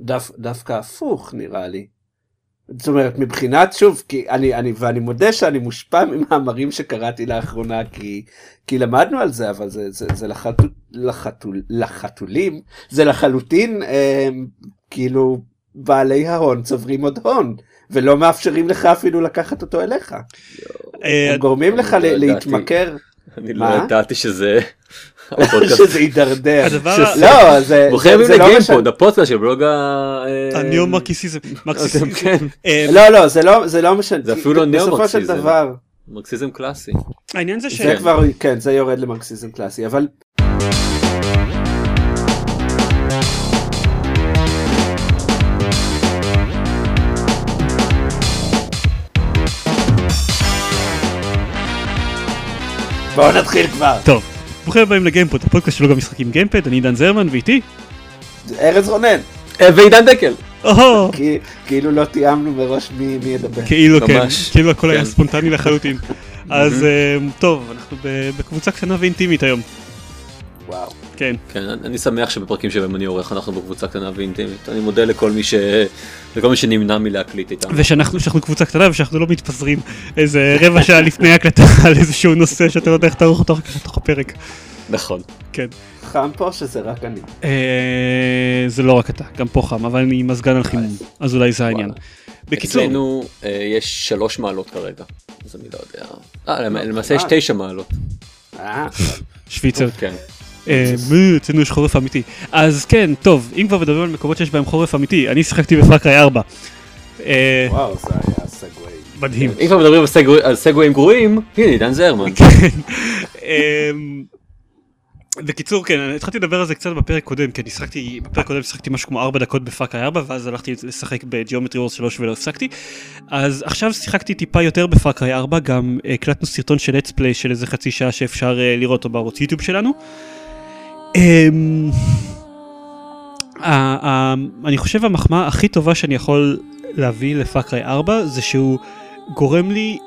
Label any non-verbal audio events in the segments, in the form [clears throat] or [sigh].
דו, דווקא הפוך נראה לי. זאת אומרת מבחינת שוב כי אני אני ואני מודה שאני מושפע ממאמרים שקראתי לאחרונה כי כי למדנו על זה אבל זה זה, זה לחתול, לחתול, לחתולים זה לחלוטין אה, כאילו בעלי ההון צוברים עוד הון ולא מאפשרים לך אפילו לקחת אותו אליך. אה, הם גורמים לך לא. להתמכר. אני מה? לא ידעתי שזה... שזה יידרדר. לא זה לא משנה. לגיימפוד, הפודקאסט של בלוג ה... אה, הניאו-מרקסיזם. מרקסיזם. כן, אה, לא לא זה לא זה לא משנה. זה אפילו לא בסופו של ניאו-מרקסיזם. דבר. מרקסיזם קלאסי. העניין זה ש... זה כבר כן זה יורד למרקסיזם קלאסי אבל בואו נתחיל כבר טוב, ברוכים הבאים לגיימפוד, הפודקאסט שלו גם משחקים גיימפד, אני עידן זרמן ואיתי. ארז רונן אה, ועידן דקל. כאילו לא תיאמנו מראש מי ידבר כאילו כן. כאילו הכל היה כן. ספונטני לחלוטין. [laughs] אז אה, טוב, אנחנו בקבוצה קטנה ואינטימית היום. וואו כן. כן, אני שמח שבפרקים שבהם אני עורך אנחנו בקבוצה קטנה ואינטימית. אני מודה לכל מי ש... לכל מי שנמנע מלהקליט איתם. ושאנחנו שאנחנו קבוצה קטנה ושאנחנו לא מתפזרים איזה רבע שעה לפני הקלטה [laughs] על איזשהו נושא שאתה לא יודע איך תערוך אותו אחר כך לתוך הפרק. נכון. כן. חם פה שזה רק אני אה, זה לא רק אתה, גם פה חם, אבל אני עם מזגן על חימום, אז אולי זה העניין. בקיצור, אצלנו אה, יש שלוש מעלות כרגע. אז אני לא יודע. אה, למ- למעשה יש אה. תשע מעלות. אה, שוויצר. כן. אה, אצלנו יש חורף אמיתי. אז כן, טוב, אם כבר מדברים על מקומות שיש בהם חורף אמיתי, אני שיחקתי בפאקריי 4. אה, וואו זה היה segue מדהים. אם כבר מדברים על segue- על סגוויים גרועים, הנה עידן זרמן. כן. אמ, בקיצור כן אני התחלתי לדבר על זה קצת בפרק קודם כי אני שיחקתי בפרק קודם שיחקתי משהו כמו 4 דקות ב Far Cry 4 ואז הלכתי לשחק ב Geometry Wars 3 ולא הפסקתי אז עכשיו שיחקתי טיפה יותר ב Far Cry 4 גם הקלטנו סרטון של play של איזה חצי שעה שאפשר אה, לראות אותו בערוץ יוטיוב שלנו. אמ, אני חושב המחמאה הכי טובה שאני יכול להביא ל Far Cry 4 זה שהוא גורם לי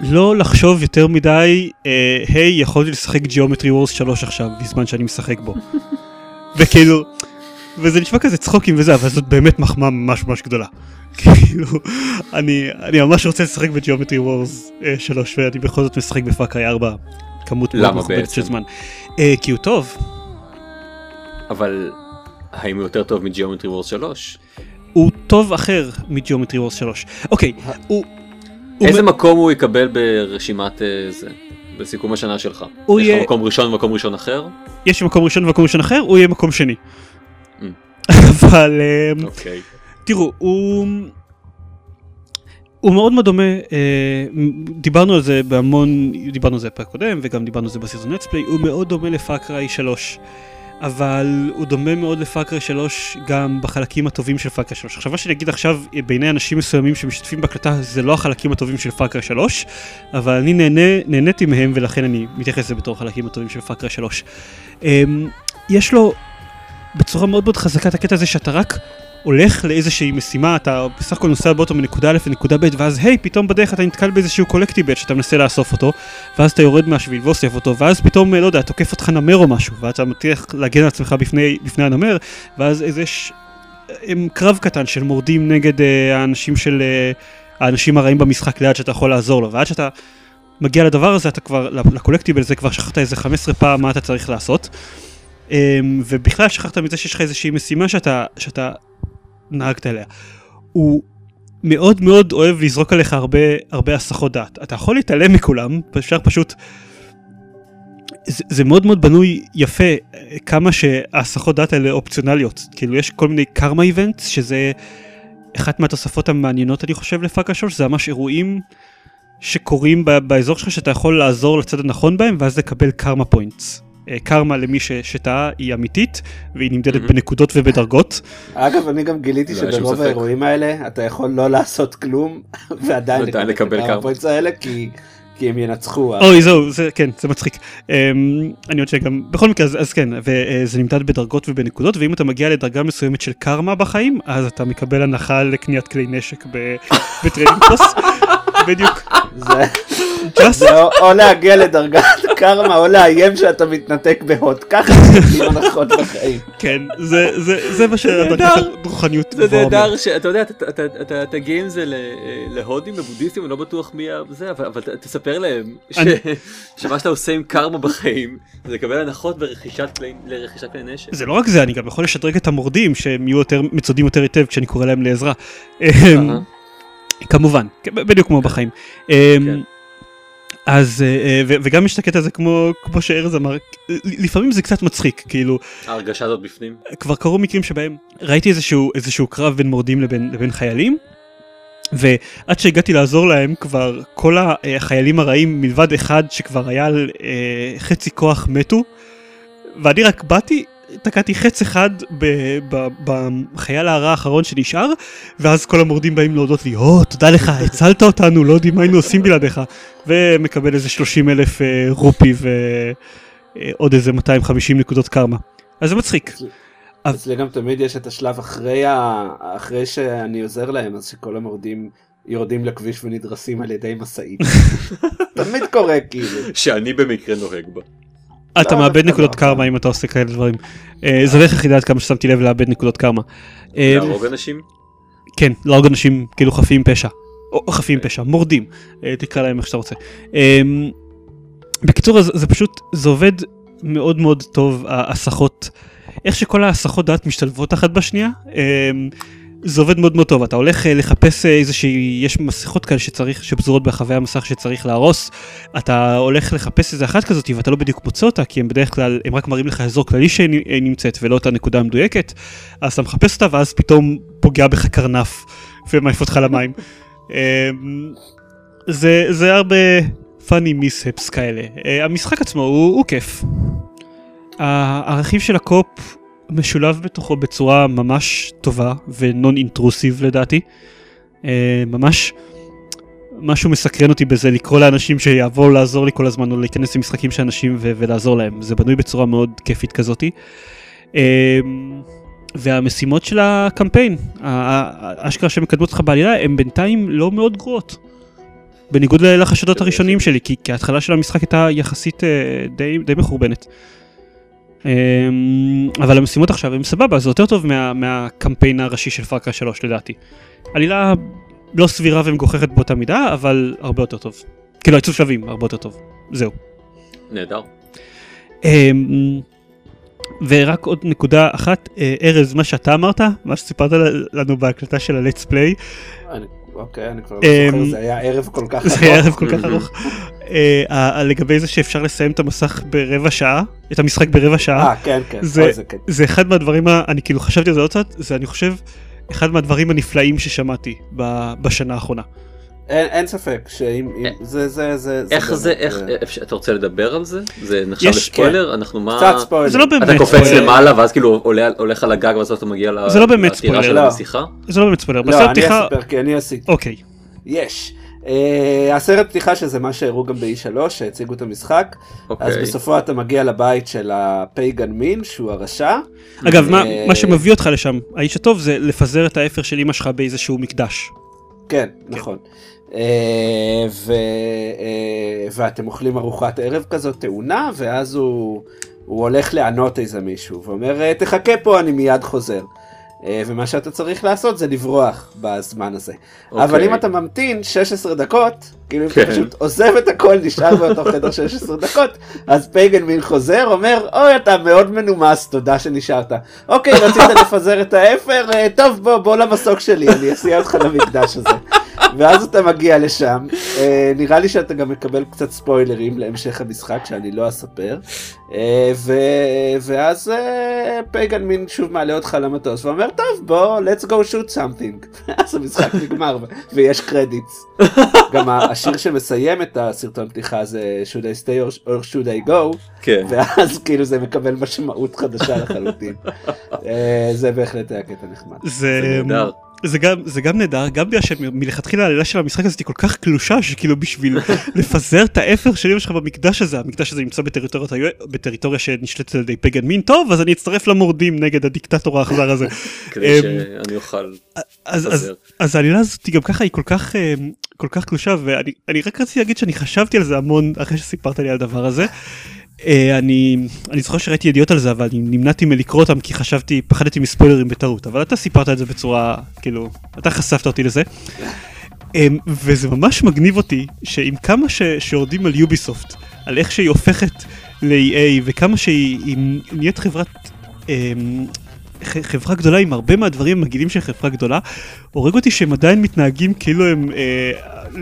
לא לחשוב יותר מדי, אה, היי, יכולתי לשחק Geometry Wars 3 עכשיו, בזמן שאני משחק בו. [laughs] וכאילו, וזה נשמע כזה צחוקים וזה, אבל זאת באמת מחמאה ממש ממש גדולה. [laughs] כאילו, אני, אני ממש רוצה לשחק ב Geometry Wars 3, ואני בכל זאת משחק ב Far Cry 4, כמות מאוד למה מכובדת בעצם? של זמן. אה, כי הוא טוב, אבל האם הוא יותר טוב מג'יאומטרי וורס 3? הוא טוב אחר מג'יאומטרי וורס 3. אוקיי, הוא... הוא איזה מ- מקום הוא יקבל ברשימת אה, זה? בסיכום השנה שלך? הוא יש יהיה- לך מקום ראשון ומקום ראשון אחר? יש מקום ראשון ומקום ראשון אחר, הוא יהיה מקום שני. Mm. [laughs] אבל... אה, אוקיי. תראו, הוא... הוא מאוד מאוד דומה, אה, דיברנו על זה בהמון, דיברנו על זה בפרק קודם וגם דיברנו על זה בסרטון let's play, הוא מאוד דומה ל Far Cry 3. אבל הוא דומה מאוד ל Far Cry 3 גם בחלקים הטובים של Far Cry 3. עכשיו מה שאני אגיד עכשיו בעיני אנשים מסוימים שמשתתפים בהקלטה זה לא החלקים הטובים של Far Cry 3, אבל אני נהנה, נהניתי מהם ולכן אני מתייחס לזה בתור החלקים הטובים של Far Cry 3. אמ, יש לו בצורה מאוד מאוד חזקה את הקטע הזה שאתה רק הולך לאיזושהי משימה, אתה בסך הכל נוסע באוטו מנקודה א' לנקודה ב', ואז היי, פתאום בדרך אתה נתקל באיזשהו collectible שאתה מנסה לאסוף אותו, ואז אתה יורד מהשביל ואוסף אותו, ואז פתאום, לא יודע, תוקף אותך נמר או משהו, ואתה מצליח להגן על עצמך בפני, בפני הנמר, ואז איזה ש... הם קרב קטן של מורדים נגד אה, האנשים של... אה, האנשים הרעים במשחק ליד שאתה יכול לעזור לו, ועד שאתה מגיע לדבר הזה, אתה כבר, לקולקטיבל הזה כבר שכחת איזה 15 פעם מה אתה צריך לעשות. אמ, ובכלל שכחת מזה שיש לך איזושהי משימה שאתה, שאתה נהגת עליה. הוא מאוד מאוד אוהב לזרוק עליך הרבה, הרבה הסחות דעת. אתה יכול להתעלם מכולם, אפשר פשוט... זה, זה מאוד מאוד בנוי יפה כמה שההסחות דעת האלה אופציונליות. כאילו יש כל מיני קרמה איבנטס שזה אחת מהתוספות המעניינות אני חושב לפאקה 3 זה ממש אירועים שקורים באזור שלך שאתה יכול לעזור לצד הנכון בהם ואז לקבל קרמה פוינטס. אה, קרמה למי ש- שטעה היא אמיתית והיא נמדדת. בנקודות ובדרגות. אגב אני גם גיליתי לא, שברוב. האירועים האלה אתה יכול לא לעשות כלום [laughs] ועדיין לקבל האלה כי כי הם ינצחו. אוי זהו זה כן זה מצחיק. אמ, אני עוד שגם בכל מקרה אז, כן וזה נמדד בדרגות ובנקודות ואם אתה מגיע לדרגה מסוימת של קרמה בחיים אז אתה מקבל הנחה לקניית כלי נשק ב- [laughs] ב trading post. בדיוק. זה- או- להגיע לדרגת קרמה או לאיים שאתה מתנתק ב HOT, ככה זה הנחות בחיים. כן, זה, זה, זה מה. שהדרגת הרוחניות זה נהדר. שאתה יודע, אתה- תגיע עם זה להודים ובודהיסטים, אני לא בטוח מי זה, אבל תספר להם שמה שאתה עושה עם קרמה בחיים זה לקבל הנחות ברכישת לרכישת כלי נשק. זה לא רק זה, אני גם יכול לשדרג את המורדים שהם יהיו יותר מצודים יותר היטב כשאני קורא להם לעזרה. כמובן, כן, בדיוק כמו בחיים. אמ, אז, אה, אה, וגם יש את הקטע הזה כמו, כמו שארז אמר, לפעמים זה קצת מצחיק, כאילו, ההרגשה הזאת בפנים. כבר קרו מקרים שבהם ראיתי איזשהו, איזשהו קרב בין מורדים לבין, לבין חיילים, ועד שהגעתי לעזור להם כבר כל החיילים הרעים מלבד אחד שכבר היה על אה, חצי כוח מתו, ואני רק באתי, תקעתי חץ אחד בחייל הרע האחרון שנשאר, ואז כל המורדים באים להודות לי, או, תודה לך, [laughs] הצלת אותנו, לא יודעים מה היינו עושים בלעדיך, ומקבל איזה 30 אלף אה, רופי ועוד איזה 250 נקודות קרמה. אז זה מצחיק. אצלי גם תמיד יש את השלב אחרי, ה... אחרי שאני עוזר להם, אז שכל המורדים יורדים לכביש ונדרסים על ידי משאית. [laughs] תמיד קורה כאילו. שאני במקרה נוהג בה. אתה לא, מאבד דווקא נקודות לא. קרמה אם אתה עושה כאלה דברים. אה, זו דרך היחידה עד כמה ששמתי לב לאבד נקודות קרמה. אה, להרוג אנשים? כן, להרוג אנשים כאילו חפים פשע. או חפים פשע, מורדים, אה, תקרא להם איך שאתה רוצה. בקיצור, זה פשוט, זה עובד מאוד מאוד טוב, ההסחות, איך שכל ההסחות דעת משתלבות אחת בשנייה. אה, זה עובד מאוד מאוד טוב, אתה הולך אה, לחפש אה, איזושהי, יש מסכות כאלה שצריך, שפזורות ברחבי המסך שצריך להרוס, אתה הולך לחפש איזה אחת כזאת ואתה לא בדיוק מוצא אותה, כי הם בדרך כלל, הם רק מראים לך אזור כללי שנמצאת ולא את הנקודה המדויקת, אז אתה מחפש אותה ואז פתאום פוגע בך קרנף ומעיף אותך למים. [laughs] אמ, זה, זה הרבה פאני מיסהפס כאלה. אה, המשחק עצמו הוא, הוא כיף. ה- הרכיב של הקופ משולב בתוכו בצורה ממש טובה ונון אינטרוסיב לדעתי. אה, ממש משהו מסקרן אותי בזה לקרוא לאנשים שיבואו לעזור לי כל הזמן או להיכנס למשחקים של אנשים ו- ולעזור להם. זה בנוי בצורה מאוד כיפית כזאתי. אה, והמשימות של הקמפיין, האשכרה שמקדמות אותך בעלילה, הן בינתיים לא מאוד גרועות. בניגוד לחשדות הראשוניים שלי, כי, ההתחלה של המשחק הייתה יחסית אה, די מחורבנת. אמ, אבל המשימות עכשיו הן סבבה, זה יותר טוב מה, מהקמפיין הראשי של פארקרה 3 לדעתי. עלילה לא סבירה ומגוחכת באותה מידה, אבל הרבה יותר טוב. כאילו העיצוב שלבים הרבה יותר טוב. זהו. נהדר. אמ, ורק עוד נקודה אחת, אה, ארז, מה שאתה אמרת, מה שסיפרת לנו בהקלטה של הלטס פליי, אני- אוקיי, אני כבר אמ, לא זוכר, זה היה ערב כל כך זה היה ערב כל כך ארוך, אה, לגבי זה שאפשר לסיים את המסך ברבע שעה, את המשחק ברבע שעה, אה, כן, כן, זה- אחד מהדברים, אני כאילו חשבתי על זה עוד קצת, זה אני חושב, אחד מהדברים הנפלאים ששמעתי בשנה האחרונה. אין אין ספק שאם אם- זה זה זה איך באמת, זה, איך, אה, אפשר- אתה רוצה לדבר על זה? זה נחשב יש- לספוילר? אנחנו מה... קצת ספוילר. זה לא באמת אתה קופץ ספוילר. למעלה ואז כאילו עולה, הולך על הגג ואז אתה מגיע זה לא באמת לטירה ספוילר. של לא. הנסיכה? זה לא באמת ספוילר, לא, בסרט אני פתיחה, אספר כי אני עשיתי. אוקיי, יש. אה, הסרט פתיחה שזה מה שהראו גם ב-E3 שהציגו את המשחק אז אוקיי. בסופו אתה מגיע לבית של הפייגן מין שהוא הרשע. אגב, מה- אה, מה שמביא אותך לשם, האיש הטוב זה לפזר את האפר של אמא שלך באיזשהו מקדש. כן נכון. אה, ו- אה, ואתם אוכלים ארוחת ערב כזאת טעונה ואז הוא הוא הולך לענות איזה מישהו ואומר "אה, תחכה פה אני מיד חוזר. אה, ומה שאתה צריך לעשות זה לברוח בזמן הזה. אבל אוקיי. אם אתה ממתין 16 דקות, כאילו אם כן. אתה פשוט עוזב את הכל, נשאר באותו חדר 16 דקות, אז פייגן מין חוזר, אומר, אוי אתה מאוד מנומס, תודה שנשארת. אוקיי, רצית לפזר את האפר, אה, טוב בוא, בוא למסוק שלי, אני אסיע אותך למקדש הזה. ואז אתה מגיע לשם, אה, נראה לי שאתה גם מקבל קצת ספוילרים להמשך המשחק שאני לא אספר, אה, ו... ואז אה, פייגן מין שוב מעלה אותך למטוס ואומר, טוב בוא, let's go shoot something. [laughs] ואז המשחק נגמר ו- ויש קרדיטס. גם השיר שמסיים את הסרטון פתיחה זה should I stay or, or should I go, כן. ואז כאילו זה מקבל משמעות חדשה לחלוטין. זה בהחלט היה קטע נחמד. זה זה נהדר. זה גם, זה גם נהדר, גם בגלל שמלכתחילה העלילה של המשחק הזה היא כל כך קלושה, שכאילו בשביל [laughs] לפזר את האפר של אמא שלך במקדש הזה, המקדש הזה נמצא בטריטוריה, בטריטוריה שנשלטת על ידי פגן מין, טוב, אז אני אצטרף למורדים נגד הדיקטטור האכזר הזה. כדי אמ, שאני אוכל אז, אז, לפזר. אז העלילה הזאת גם ככה היא כל כך אה, כל כך קלושה ואני אני רק רציתי להגיד שאני חשבתי על זה המון אחרי שסיפרת לי על הדבר הזה. אה, אני אני זוכר שראיתי ידיעות על זה אבל אני נמנעתי מלקרוא אותם כי חשבתי פחדתי מספוילרים בטעות אבל אתה סיפרת את זה בצורה כאילו אתה חשפת אותי לזה. אה, וזה ממש מגניב אותי שעם כמה ש, שיורדים על יוביסופט על איך שהיא הופכת ל-EA וכמה שהיא היא נהיית חברת ח- חברה גדולה עם הרבה מהדברים המגעילים של חברה גדולה, הורג אותי שהם עדיין מתנהגים כאילו הם אה,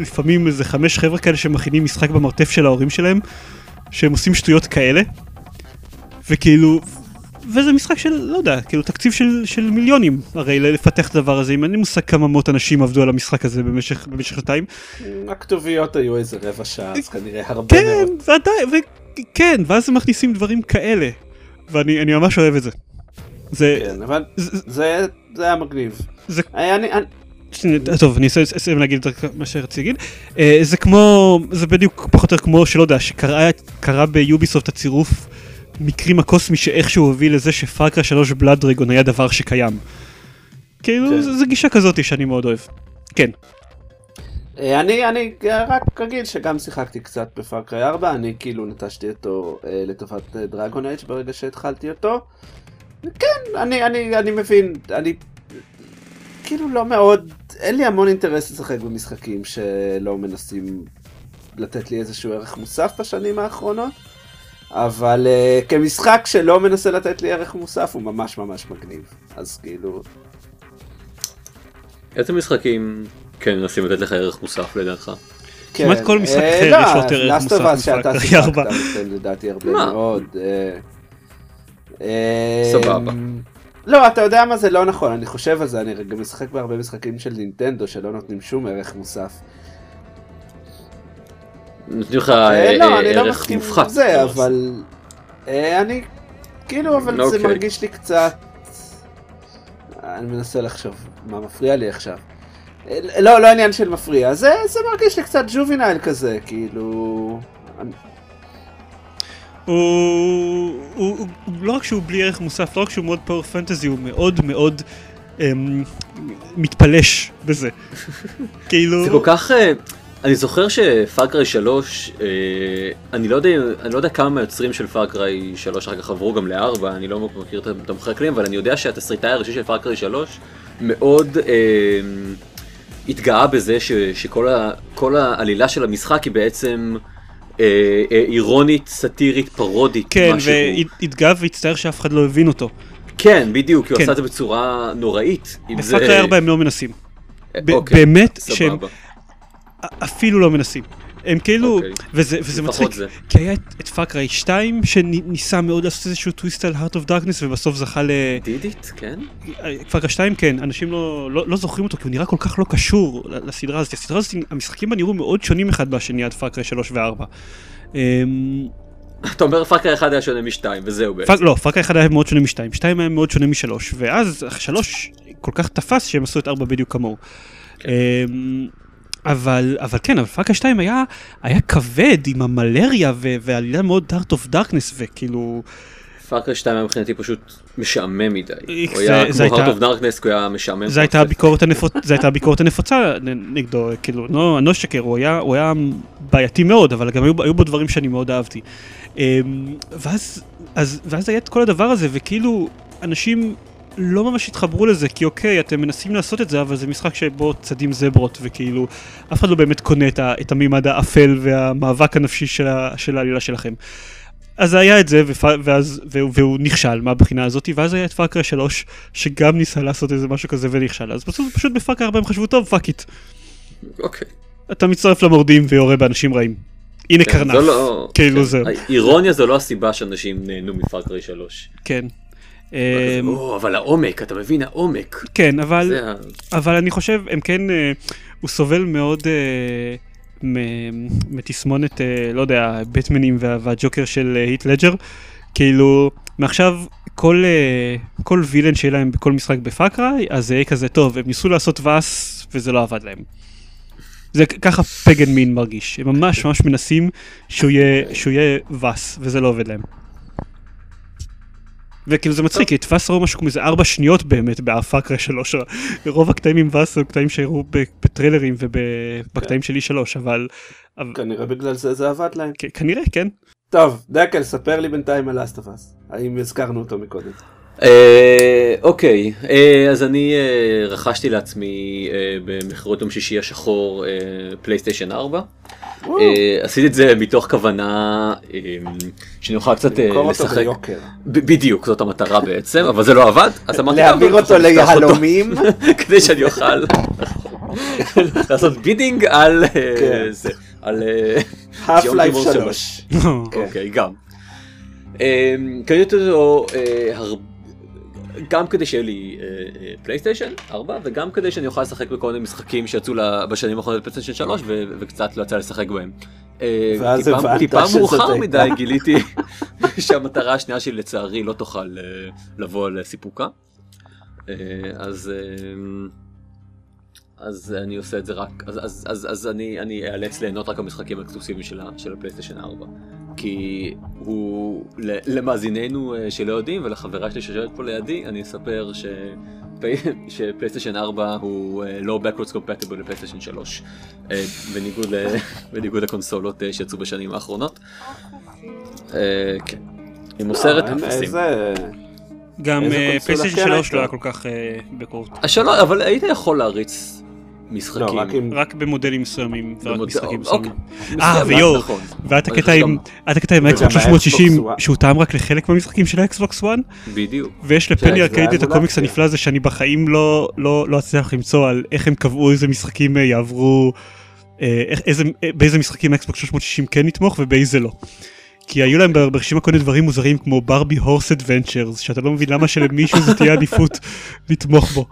לפעמים איזה חמש חבר'ה כאלה שמכינים משחק במרתף של ההורים שלהם, שהם עושים שטויות כאלה, וכאילו, וזה משחק של, לא יודע, כאילו תקציב של, של מיליונים הרי לפתח את הדבר הזה, אם אין לי מושג כמה מאות אנשים עבדו על המשחק הזה במשך, במשך שנתיים. הכתוביות היו איזה רבע שעה, אז כנראה הרבה כן, מאוד. ועדיין, וכן, ואז הם מכניסים דברים כאלה, ואני אני ממש אוהב את זה. זה, כן, אבל זה, זה זה היה מגניב. זה אה, אני- אני- טוב, אני אסיים להגיד את מה שרציתי להגיד. אה, זה כמו, זה בדיוק פחות או יותר כמו, שלא יודע, שקרה קרה ביוביסופט הצירוף מקרים הקוסמי שאיכשהו הוביל לזה שפארקרה 3 בלאד דרגון היה דבר שקיים. כאילו, כן. זה גישה כזאת שאני מאוד אוהב. כן. אה, אני אני רק אגיד שגם שיחקתי קצת בפארקריי 4, אני כאילו נטשתי אותו אה, לטובת דרגון אייג' ברגע שהתחלתי אותו. כן, אני אני אני מבין, אני כאילו לא מאוד, אין לי המון אינטרס לשחק במשחקים שלא מנסים לתת לי איזשהו ערך מוסף בשנים האחרונות. אבל uh, כמשחק שלא מנסה לתת לי ערך מוסף הוא ממש ממש מגניב. אז כאילו, איזה משחקים כן מנסים לתת לך ערך מוסף לדעתך? כמעט כן, כל משחק אה, אחר לא, יש לו יותר ערך מוסף מפארקריי שיחקת 4. נותן לדעתי הרבה? מאוד. אה, סבבה. לא, אתה יודע מה זה לא נכון, אני חושב על זה, אני גם משחק בהרבה משחקים של נינטנדו שלא נותנים שום ערך מוסף. נותנים לך אה, אה, לא, אה, אני לא ערך מסכים מופחת. עם זה, לא, אבל... אה, אני... כאילו, אבל זה אוקיי. מרגיש לי קצת... אני מנסה לחשוב מה מפריע לי עכשיו. לא, לא עניין של מפריע, זה, זה מרגיש לי קצת ג'ובינייל כזה, כאילו... הוא, הוא, הוא, הוא לא רק שהוא בלי ערך מוסף, לא רק שהוא מאוד power fantasy, הוא מאוד מאוד אמ, מתפלש בזה. [laughs] כאילו... זה כל כך... אה, אני זוכר ש Far Cry 3, אה, אני לא יודע, אני לא יודע כמה מהיוצרים של Far Cry 3 אחר כך עברו גם ל-4, אני לא מכיר את המחקרים הכללים, אבל אני יודע שהתסריטאי הראשי של Far Cry 3 מאוד אה, התגאה בזה ש, שכל ה, העלילה של המשחק היא בעצם אה, אה, אירונית, סאטירית, פרודית, כן, משהו. והתגאה והצטער שאף אחד לא הבין אותו. כן, בדיוק, כי הוא כן. עשה את זה בצורה נוראית. ב Far Cry 4 הם לא מנסים. ב- אוקיי, באמת סבבה. שהם אפילו לא מנסים. הם כאילו, אוקיי. וזה, וזה מצחיק, זה. כי היה את, את Far Cry 2 שניסה מאוד לעשות איזשהו טוויסט על Heart of Darkness ובסוף זכה ל... דידית, כן? Far Cry 2 כן, אנשים לא, לא, לא זוכרים אותו כי הוא נראה כל כך לא קשור לסדרה הזאת. הסדרה הזאת, המשחקים בה נראו מאוד שונים אחד מהשני עד Far Cry 3 ו-4. אתה אומר Far Cry 1 היה שונה משתיים, וזהו בעצם. Far, לא, Far Cry 1 היה מאוד שונה מ-2, 2 היה מאוד שונה מ-3, ואז 3 כל כך תפס שהם עשו את 4 בדיוק כמוהו. אבל, אבל כן, אבל Far Cry 2 היה, היה כבד עם המלריה ו- ועלילה מאוד Heart of Darkness וכאילו, Far Cry 2 היה מבחינתי פשוט משעמם מדי. הוא היה כמו Heart of Darkness, הוא היה משעמם. זו הייתה הביקורת הנפוצ... הייתה הביקורת הנפוצה נגדו, כאילו, לא, אני לא אשקר, הוא היה, הוא היה בעייתי מאוד, אבל גם היו, היו בו דברים שאני מאוד אהבתי. אמ, ואז, אז, ואז היה את כל הדבר הזה, וכאילו, אנשים לא ממש התחברו לזה, כי אוקיי, אתם מנסים לעשות את זה, אבל זה משחק שבו צדים זברות, וכאילו, אף אחד לא באמת קונה את, ה, את המימד האפל והמאבק הנפשי של, ה, של העלילה שלכם. אז היה את זה, ופ... ואז, והוא, והוא נכשל מהבחינה הזאת, ואז היה את Far Cry 3, שגם ניסה לעשות איזה משהו כזה ונכשל, אז בסוף פשוט ב Far Cry 4 הם חשבו, טוב, fuck it. אוקיי. אתה מצטרף למורדים ויורה באנשים רעים. הנה כן, קרנף. זה לא- כאילו כן. זהו. האירוניה זו לא הסיבה שאנשים נהנו מפאקריי 3. כן. אמ, או, אבל העומק, אתה מבין, העומק. כן, אבל. אבל אני חושב, הם כן, אה, הוא סובל מאוד אה, מתסמונת, אה, לא יודע, בטמנים וה- והג'וקר של היט לג'ר. כאילו, מעכשיו כל, כל וילן שיהיה להם בכל משחק בפאקריי, אז זה יהיה כזה טוב, הם ניסו לעשות ואס וזה לא עבד להם. זה ככה פגן מין מרגיש, הם ממש ממש מנסים שהוא יהיה, שהוא יהיה ואס, וזה לא עובד להם. וכאילו זה מצחיק, כי את ואס ראו משהו כמו איזה ארבע שניות באמת בפאקריי שלוש, רוב הקטעים עם הם קטעים שהראו בטריילרים ובקטעים של E3, אבל, אבל כנראה בגלל זה זה עבד להם. כנראה כן. טוב, דקל, ספר לי בינתיים על אסטפס. האם הזכרנו אותו מקודם? אה, אוקיי, אה, אז אני אה, רכשתי לעצמי במכירות יום שישי השחור פלייסטיישן 4. אה, עשיתי את זה מתוך כוונה אה, שאני אוכל קצת אה, לשחק. בדיוק, זאת המטרה בעצם, אבל זה לא עבד, אז אמרתי, להעביר "טוב, אותו ליהלומים. [laughs] כדי שאני אוכל [laughs] לעשות בידינג על כן. זה, על האף לייב כיפור 3. אוקיי, גם. קניתי אותו אה, הר- גם כדי שיהיה לי פלייסטיישן 4 וגם כדי שאני אוכל לשחק בכל מיני משחקים שיצאו לה- בשנים האחרונות בפלייסטיישן 3 ו- וקצת לא יצא לשחק בהם. אה, ואז טיפה- טיפה מאוחר. מדי [laughs] גיליתי [laughs] שהמטרה השנייה שלי לצערי לא תוכל אה, לבוא לסיפוקה. אה, אז אה, אז אני עושה את זה רק אז אז אז אז אני אני אאלץ ליהנות רק המשחקים האקסקלוסיביים של הפלייסטיישן 4 כי הוא למאזיננו אה, שלא יודעים ולחברה שלי שיושבת פה לידי אני אספר ש... [laughs] שפלייסטיישן 4 הוא אה, לא backwards compatible לפלייסטיישן 3 אה, בניגוד ל- [laughs] בניגוד לקונסולות שיצאו בשנים האחרונות. אה, כן. היא מוסרת אפסים. גם פלייסטיישן כן 3 לא היה הייתה? כל כך בקורט. אבל היית יכול להריץ משחקים. לא, רק עם... רק במודלים מסוימים ורק במוד- משחקים אוקיי. מסוימים. אה, ויואו, נכון. והיה את אבל הקטע עם, עם האקסבוקס 360 וואן. שהוא טעם רק לחלק מהמשחקים של האקסבוקס 1 בדיוק. ויש לפני זה ארקיידי את הקומיקס. הנפלא הזה שאני בחיים לא לא לא אצליח למצוא על איך הם קבעו איזה משחקים אה, יעברו אה, איך- איזה אה, באיזה משחקים האקסבוקס 360 כן יתמוך ובאיזה לא. כי היו להם ברשימה כל מיני דברים מוזרים כמו ברבי הורס אדוונצ'רס שאתה לא מבין למה שלמישהו זה תהיה עדיפות [laughs] לתמוך בו.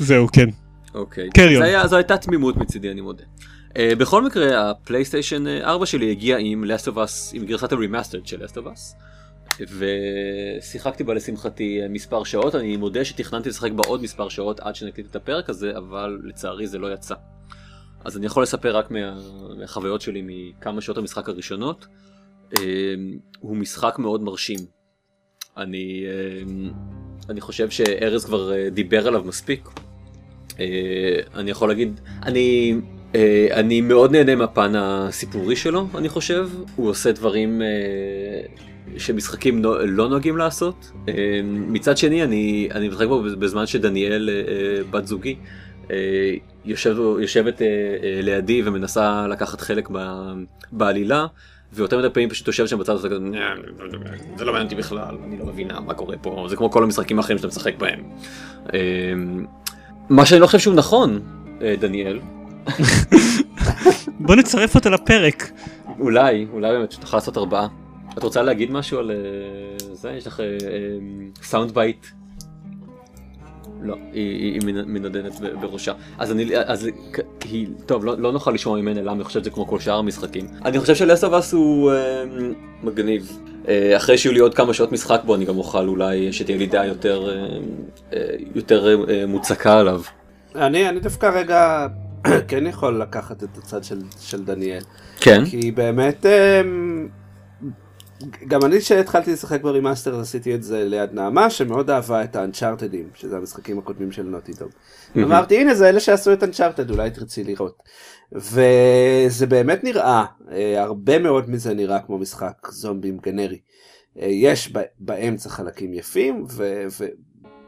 אה, זהו כן. אוקיי. קריון. זו הייתה תמימות מצידי אני מודה. Uh, בכל מקרה הפלייסטיישן אה, 4 שלי הגיע עם Last of Us עם גרסת ה remastered של Last of Us. ושיחקתי בה לשמחתי אה, מספר שעות אני מודה שתכננתי לשחק בה עוד מספר שעות עד שנקליט את הפרק הזה אבל לצערי זה לא יצא. אז אני יכול לספר רק מה, מהחוויות שלי מכמה שעות המשחק הראשונות. Uh, הוא משחק מאוד מרשים. אני, uh, אני חושב שארז כבר דיבר עליו מספיק. Uh, אני יכול להגיד, אני, uh, אני מאוד נהנה מהפן הסיפורי שלו, אני חושב. הוא עושה דברים uh, שמשחקים נו, לא נוהגים לעשות. Uh, מצד שני, אני, אני משחק בו בזמן שדניאל, בת זוגי, יושב, יושבת לידי ומנסה לקחת חלק ב, בעלילה. ויותר מדי פעמים פשוט יושב שם בצד הזה כזה, "נה, זה לא מעניין אותי בכלל, אני לא מבינה מה קורה פה, זה כמו כל המשחקים האחרים שאתה משחק בהם. מה שאני לא חושב שהוא נכון, אה, דניאל, בוא נצרף אותה לפרק. אולי, אולי באמת שתוכל לעשות ארבעה. את רוצה להגיד משהו על אה, זה? יש לך סאונד בייט? לא, היא, היא, היא מנ- מנדנת בראשה. אז אני, אז היא, טוב, לא, לא נוכל לשמוע ממנה למה אני חושב שזה כמו כל שאר המשחקים. אני חושב שלסטובס הוא אה, מגניב. אה, אחרי שיהיו לי עוד כמה שעות משחק בו, אני גם אוכל אולי שתהיה לי דעה יותר, אה, אה, יותר אה, מוצקה עליו. אני אני דווקא רגע [coughs] כן יכול לקחת את הצד של- של דניאל. כן. כי באמת אמ, גם אני שהתחלתי לשחק ב remaster עשיתי את זה ליד נעמה שמאוד אהבה את ה Uncharted ים שזה המשחקים הקודמים של Naughty Dog. אמרתי הנה זה אלה שעשו את Uncharted אולי תרצי לראות. וזה באמת נראה אה, הרבה מאוד מזה נראה כמו משחק זומבים גנרי. אה, יש באמצע חלקים יפים ו-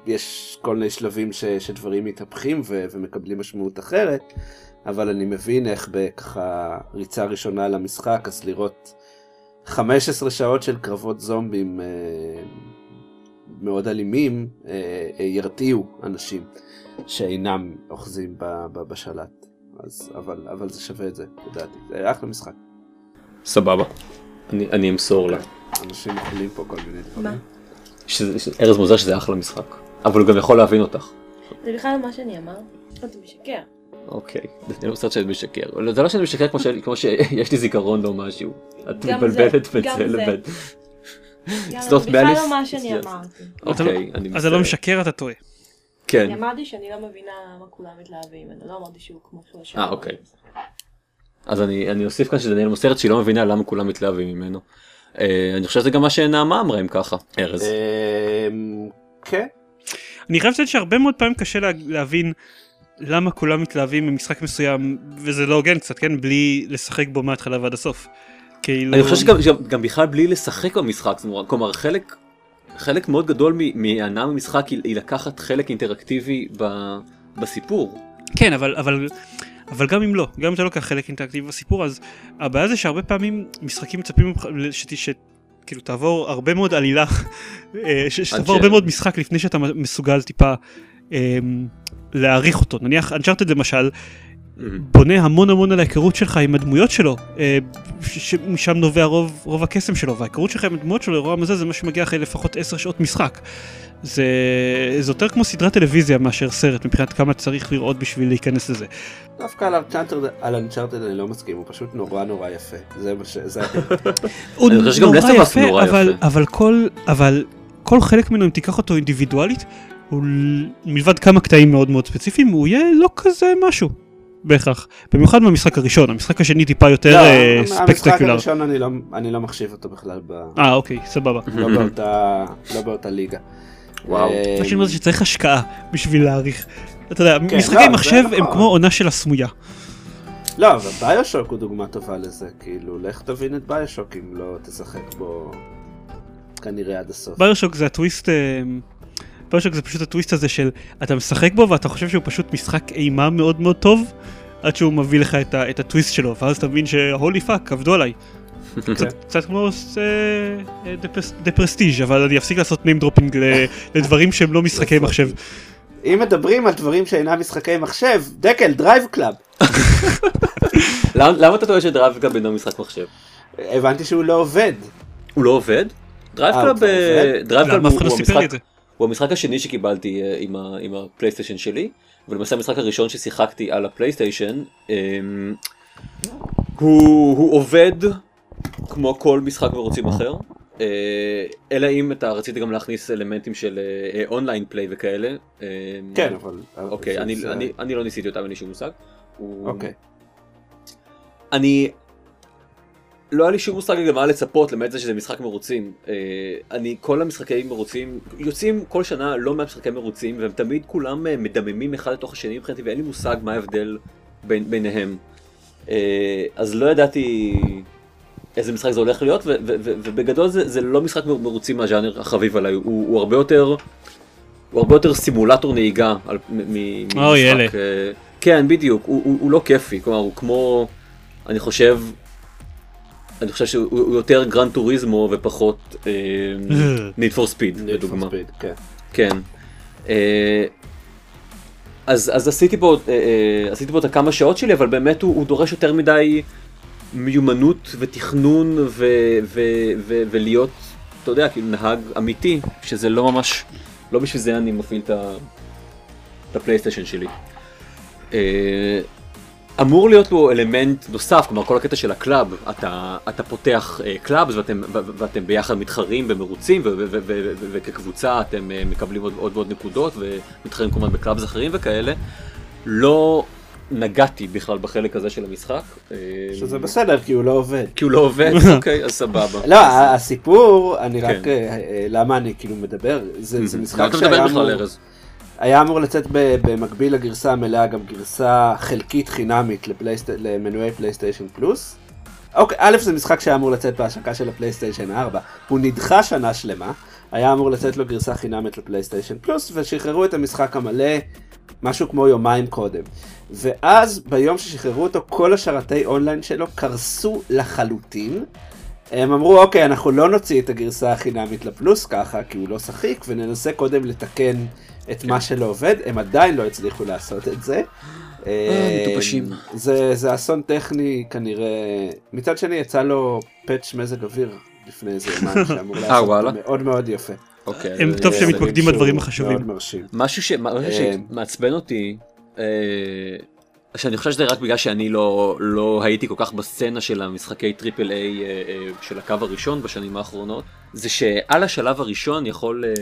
ויש כל מיני שלבים ש- שדברים מתהפכים ו- ומקבלים משמעות אחרת. אבל אני מבין איך בככה ריצה ראשונה למשחק אז לראות 15 שעות של קרבות זומבים אה, מאוד אלימים אה, אה, ירתיעו אנשים שאינם אוחזים ב- ב- בשלט. אז, אבל, אבל זה שווה את זה, לדעתי. זה אחלה משחק. סבבה. אני, אני אמסור לה. אנשים אוכלים פה כל מיני דברים. מה? ארז מוזר שזה אחלה משחק. אבל הוא גם יכול להבין אותך. זה בכלל מה שאני אמרתי. אתה משקר. אוקיי, אני לא חושבת שאני משקר. אבל זה לא שאני משקר כמו, ש... כמו שיש לי זיכרון או משהו. את מבלבלת זה, בין גם זה. לבין... יאללה, זה בכלל? לא מה שאני. אמרתי. אוקיי, אני אז אתה לא מצטער. משקר, אתה טועה. כן. אני אמרתי שאני לא מבינה למה כולם מתלהבים ממנו, לא אמרתי שהוא כמו שלושה. אה, אוקיי. אז אני, אני אוסיף כאן שדניאל מוסרת שהיא לא מבינה למה כולם מתלהבים ממנו. אה, אני חושב שזה גם מה שנעמה אמרה אם ככה, ארז. אמ, כן. אני חייב לציין שהרבה מאוד פעמים קשה לה, להבין למה כולם מתלהבים ממשחק מסוים, וזה לא הוגן קצת, כן? בלי לשחק בו מההתחלה ועד הסוף. כאילו... אני חושב שגם גם, גם בכלל בלי לשחק במשחק, זאת אומרת, כלומר חלק, חלק מאוד גדול מהנאה ממשחק היא, היא לקחת חלק אינטראקטיבי ב, בסיפור. כן, אבל, אבל, אבל גם אם לא, גם אם אתה לא לוקח חלק אינטראקטיבי בסיפור, אז הבעיה זה שהרבה פעמים משחקים מצפים ממך ש... כאילו תעבור הרבה מאוד עלילה, [laughs] אה, שתעבור הרבה מאוד משחק לפני שאתה מסוגל טיפה אה, להעריך אותו. נניח אנצ'ארטד למשל, בונה המון המון על ההיכרות שלך עם הדמויות שלו, אה, שמשם נובע רוב, רוב הקסם שלו, וההיכרות שלך עם הדמויות שלו, לרוע המזל זה מה שמגיע אחרי לפחות 10 שעות משחק. זה, זה יותר כמו סדרת טלוויזיה מאשר סרט מבחינת כמה צריך לראות בשביל להיכנס לזה. דווקא על אנצ'ארטד אני לא מסכים, הוא פשוט נורא נורא יפה. זה מה ש... זה... [laughs] הוא נורא יפה, נורא אבל, יפה. אבל כל, אבל כל חלק ממנו אם תיקח אותו אינדיבידואלית, הוא מלבד כמה קטעים מאוד מאוד ספציפיים, הוא יהיה לא כזה משהו. בהכרח. במיוחד במשחק הראשון, המשחק השני טיפה יותר לא, אה, המשחק ספקטקולר. הראשון אני לא- אני לא מחשיב אותו בכלל, ב- אה אוקיי, סבבה. לא באותה- לא באותה ליגה. וואו. אה, מה שאני אומר זה שצריך השקעה בשביל להעריך. אתה יודע, כן, משחקי לא, זה מחשב הם נכון. כמו עונה של הסמויה. לא, אבל ביושוק הוא דוגמה טובה לזה, כאילו, לך תבין את ביושוק אם לא תשחק בו כנראה עד הסוף. ביושוק זה הטוויסט, אה, ביושוק זה פשוט הטוויסט הזה של אתה משחק בו ואתה חושב שהוא פשוט משחק אימה מאוד מאוד טוב, עד שהוא מביא לך את, ה, את הטוויסט שלו, ואז אתה מבין ש holy fuck, עבדו עליי. [laughs] קצת, קצת כמו The Prestige אבל אני אפסיק לעשות name dropping [laughs] לדברים שהם לא משחקי מחשב. אם מדברים על דברים שאינם משחקי מחשב, דקל, DriveClub. [laughs] למה, אתה טועה ש DriveClub אינו משחק מחשב? הבנתי שהוא לא עובד. הוא לא עובד? Drive אה, Club הוא כבר הוא המשחק השני שקיבלתי אה, עם, ה, עם הפלייסטיישן שלי, ולמעשה המשחק הראשון ששיחקתי על הפלייסטיישן, אמ, הוא, הוא עובד כמו כל משחק מרוצים אחר, אה, אלא אם אתה רצית גם להכניס אלמנטים של אה, אונליין פליי וכאלה. אמ, כן, אבל... אוקיי, אני, זה- אני, אני לא ניסיתי אותם, אין לי שום מושג. אוקיי. אני... לא היה לי שום מושג גם מה לצפות למעט זה שזה משחק מרוצים. אה, אני, כל המשחקי מרוצים, יוצאים כל שנה לא מעט משחקי מרוצים, והם תמיד כולם אה, מדממים אחד לתוך השני מבחינתי, ואין לי מושג מה ההבדל בין, ביניהם. אה, אז לא ידעתי איזה משחק זה הולך להיות, ובגדול זה, זה לא משחק מרוצים מהז'אנר החביב עליי, הוא, הוא הרבה יותר... הוא הרבה יותר סימולטור נהיגה על, מ- מ- אוי, אלה. ממשחק. כן, בדיוק, הוא, הוא, הוא לא כיפי, כלומר הוא כמו, אני חושב, אני חושב שהוא הוא יותר Gran Turismo ופחות [laughs] Speed, Need for לדוגמה. Speed, כן. כן. אה, אז, אז עשיתי בו, אה, אה, עשיתי בו את הכמה שעות שלי, אבל באמת הוא, הוא דורש יותר מדי מיומנות ותכנון ו, ו, ו, ולהיות, אתה יודע, כאילו נהג אמיתי, שזה לא ממש, לא בשביל זה אני מפעיל את הפלייסטיישן שלי. אמור להיות לו אלמנט נוסף, כלומר כל הקטע של ה club, אתה, אתה פותח אה, clubs ואתם, ואתם ביחד מתחרים במרוצים ו- ו- ו- ו- ו- וכקבוצה אתם אה, מקבלים עוד, עוד ועוד נקודות ומתחרים כמובן ב clubs אחרים וכאלה. לא נגעתי בכלל בחלק הזה של המשחק. אה, שזה בסדר, כי הוא לא עובד. כי הוא לא עובד, [laughs] אוקיי, אז סבבה. לא, הסיפור, אני רק, כן. אה, אה, למה אני כאילו מדבר, זה משחק אתה שהיה מדבר בכלל ארז? היה אמור לצאת במקביל לגרסה המלאה גם גרסה חלקית חינמית לפלייסט- למנועי פלייסטיישן פלוס. אוקיי, א' זה משחק שהיה אמור לצאת בהשקה של הפלייסטיישן 4, הוא נדחה שנה שלמה, היה אמור לצאת לו גרסה חינמית לפלייסטיישן פלוס, ושחררו את המשחק המלא משהו כמו יומיים קודם. ואז ביום ששחררו אותו כל השרתי אונליין שלו קרסו לחלוטין. הם אמרו אוקיי אנחנו לא נוציא את הגרסה החינמית לפלוס ככה כי הוא לא שחיק וננסה קודם לתקן את מה שלא עובד הם עדיין לא הצליחו לעשות את זה. אה, מטופשים. זה, זה אסון טכני כנראה מצד שני יצא לו פאץ' מזג אוויר לפני איזה יומיים [laughs] שאמור לעשות וואלה? אותו מאוד מאוד יפה. אוקיי. הם טוב אה, שהם דברים מתמקדים שהוא בדברים החשובים. משהו אה, שמעצבן אותי, אה, שאני חושב שזה רק בגלל שאני לא, לא הייתי כל כך בסצנה של המשחקי triple A אה, אה, של הקו הראשון בשנים האחרונות, זה שעל השלב הראשון יכול, אה,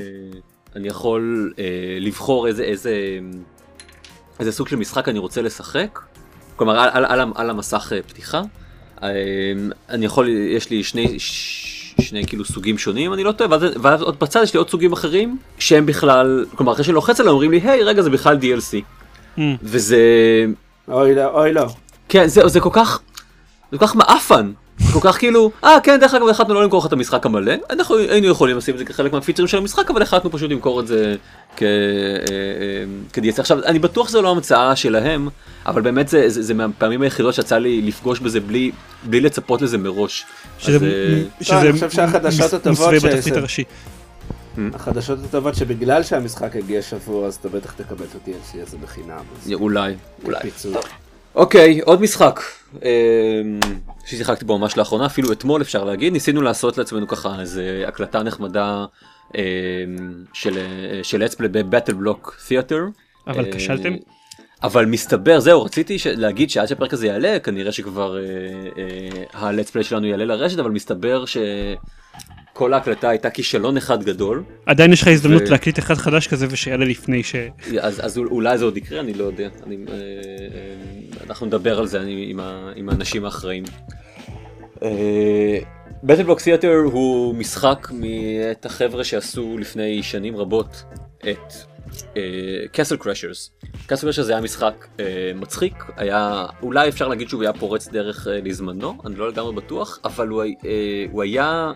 אני יכול אה, לבחור איזה, איזה, איזה סוג של משחק אני רוצה לשחק, כלומר על, על, על, על המסך אה, פתיחה. אה, אני יכול, יש לי שני, ש- שני כאילו סוגים שונים, אני לא טועה, ואז, ואז עוד בצד יש לי עוד סוגים אחרים, שהם בכלל, כלומר אחרי שאני לוחץ עליהם אומרים לי, היי רגע זה בכלל DLC. Mm. וזה, אוי לא, אוי לא. כן, זה, זה כל כך, זה כל כך מעפן. כל כך כאילו, אה כן דרך אגב החלטנו לא למכור לך את המשחק המלא, אנחנו היינו יכולים לשים את זה כחלק מהפיצרים של המשחק אבל החלטנו פשוט למכור את זה כ... אה, אה, כ-DLC. עכשיו אני בטוח שזו לא המצאה שלהם, אבל באמת זה, זה, זה מהפעמים היחידות שיצא לי לפגוש בזה בלי, בלי לצפות לזה מראש. שזה, אז, אה, שזה אני חושב שהחדשות הטובות מסווה שזה- בתפריט הראשי. החדשות הטובות שבגלל שהמשחק הגיע שבוע אז אתה בטח תקבל את ה-DLC הזה בחינם. אולי, אולי. אוקיי, עוד משחק אה, ששיחקתי בו ממש לאחרונה, אפילו אתמול אפשר להגיד, ניסינו לעשות לעצמנו ככה איזה הקלטה נחמדה אה, של אה, play בבטל בלוק תיאטר. אבל כשלתם? אבל מסתבר, זהו, רציתי ש- להגיד שעד שהפרק הזה יעלה, כנראה שכבר אה, אה, play שלנו יעלה לרשת, אבל מסתבר שכל ההקלטה הייתה כישלון אחד גדול, עדיין יש לך הזדמנות ו- להקליט אחד חדש כזה ושיעלה לפני ש... אז, אז אולי זה עוד יקרה, אני לא יודע. אני, אה, אה, אנחנו נדבר על זה אני, עם, ה, עם האנשים האחראים. בטלבלוק תיאטר הוא משחק מאת החבר'ה שעשו לפני שנים רבות את קסל קרשרס. קסל קרשרס היה משחק uh, מצחיק, היה, אולי אפשר להגיד שהוא היה פורץ דרך uh, לזמנו, אני לא לגמרי בטוח, אבל הוא, uh, הוא היה,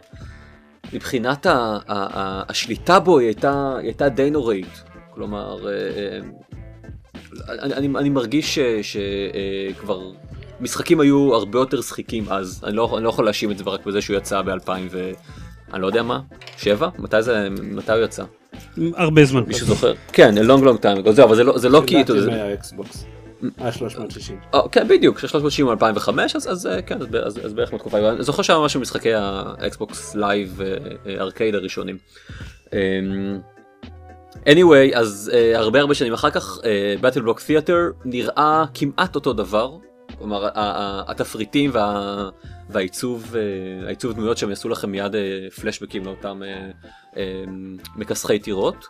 מבחינת ה, ה, ה, השליטה בו היא הייתה, היא הייתה די נוראית. כלומר, uh, uh, אני, אני, אני מרגיש שכבר משחקים היו הרבה יותר שחיקים אז, אני לא, אני לא יכול להאשים את זה רק בזה שהוא יצא ב-2000 ו... אני לא יודע מה, שבע? מתי זה, מתי הוא יצא? הרבה זמן. מישהו זוכר? כן, a long long time ago, זהו, אבל זה לא, זה לא כי... יודע, זה- מהאקסבוקס. אה 360. אה, כן, בדיוק, 360 הוא 2005, אז, אז אה, כן, אז, אז, בערך בתקופה, אני זוכר שהיה משהו במשחקי ה Xbox Live Arcade הראשונים. אמ, anyway, אז uh, הרבה הרבה שנים אחר כך, BattleBlock Theater נראה כמעט אותו דבר, כלומר התפריטים וה, והעיצוב אה, העיצוב דמויות שהם יעשו לכם מיד אה, פלשבקים לאותם אה, אה, מכסחי טירות.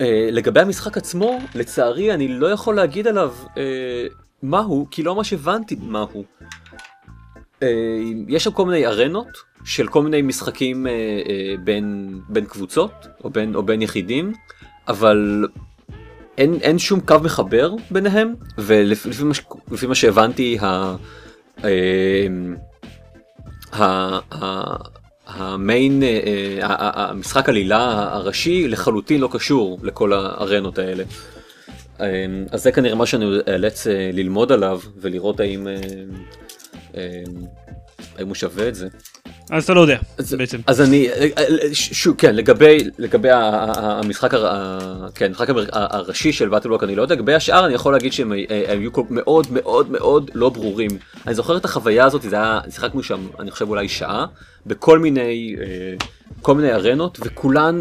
אה, לגבי המשחק עצמו, לצערי אני לא יכול להגיד עליו אה, מהו, כי לא ממש הבנתי מהו. אה, יש שם כל מיני ארנות של כל מיני משחקים בין, בין קבוצות או בין, או בין יחידים, אבל אין, אין שום קו מחבר ביניהם, ולפי מה, מה שהבנתי, ה, ה, ה, המיין, אה, אה, המשחק עלילה הראשי לחלוטין לא קשור לכל הארנות האלה. אה, אז זה כנראה מה שאני אאלץ אה, ללמוד עליו ולראות האם, אה, האם הוא שווה את זה. אז אתה לא יודע, אז, בעצם. אז אני, שוב, כן, לגבי, לגבי המשחק, הר- כן, המשחק המר- ה- הראשי של באטלבלוק אני לא יודע, לגבי השאר אני יכול להגיד שהם אה, היו מאוד מאוד מאוד לא ברורים. אני זוכר את החוויה הזאת, זה היה, שיחקנו שם, אני חושב אולי שעה, בכל מיני, אה, כל מיני ארנות, וכולן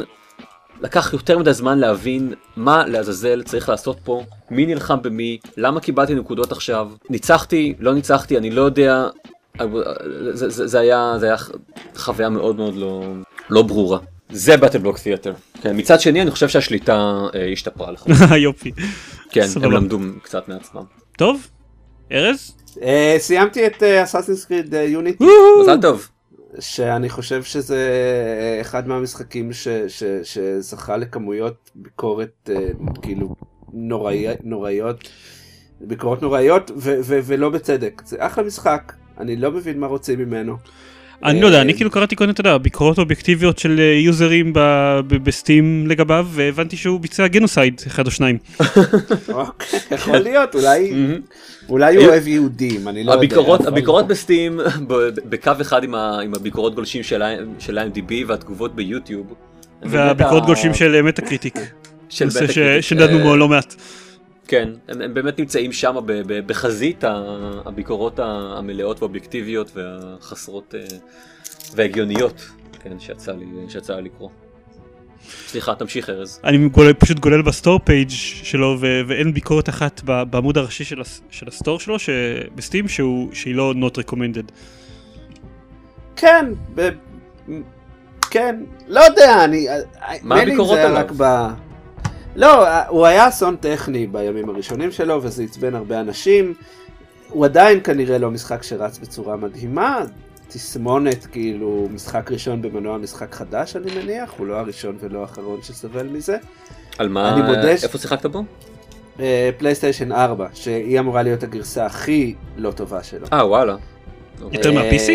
לקח יותר מדי זמן להבין מה לעזאזל צריך לעשות פה, מי נלחם במי, למה קיבלתי נקודות עכשיו, ניצחתי, לא ניצחתי, אני לא יודע, זה, זה, זה, היה, זה היה חוויה מאוד מאוד לא, לא ברורה. זה באטל בלוק תיאטר. כן, מצד שני אני חושב שהשליטה אה, השתפרה לך. [laughs] יופי. כן, הם. למדו קצת מעצמם. טוב, ארז? אה, סיימתי את אסאסינס קריד יוניטי. מזל טוב. שאני חושב שזה אה, אחד מהמשחקים ש, ש, שזכה לכמויות ביקורת אה, כאילו נוראי, נוראיות, ביקורות נוראיות ו, ו, ולא בצדק. זה אחלה משחק, אני לא מבין מה רוצים ממנו. אני לא יודע, אני אה, כאילו קראתי קודם, אתה יודע, ביקורות אובייקטיביות של אה, יוזרים בסטים לגביו, והבנתי שהוא ביצע גנוסייד, אחד או שניים. [laughs] אוקיי, יכול להיות, אולי, מהמם. אולי הוא היו- אוהב יהודים, אני לא יודע. הביקורות, הביקורות בסטים בקו אחד עם הביקורות גולשים של ה-MDB והתגובות ביוטיוב. והביקורות גולשים של Metacritic. של ש- Metacritic, שדנו אה, בו לא מעט. כן, הם, הם באמת נמצאים שם בחזית הביקורות המלאות והאובייקטיביות והחסרות אה, וההגיוניות, כן, שיצא לי, שיצא לי לקרוא. סליחה, תמשיך ארז. אני גולל, פשוט גולל ב store page שלו ו- ואין ביקורת אחת בעמוד הראשי של, הס- של ה store שלו ש- ב Steam שהוא, שהיא לא not recommended. כן, ב... כן, לא יודע, אני... מה הביקורות עליו? רק ב... לא, הוא היה אסון טכני בימים הראשונים שלו, וזה עצבן הרבה אנשים. הוא עדיין כנראה לא משחק שרץ בצורה מדהימה. תסמונת, כאילו, משחק ראשון במנוע משחק חדש, אני מניח. הוא לא הראשון ולא האחרון שסובל מזה. על מה, אני מודה ש- איפה שיחקת בו? אה, פלייסטיישן 4, שהיא אמורה להיות הגרסה הכי לא טובה שלו. אה, וואלה. יותר מה-PC?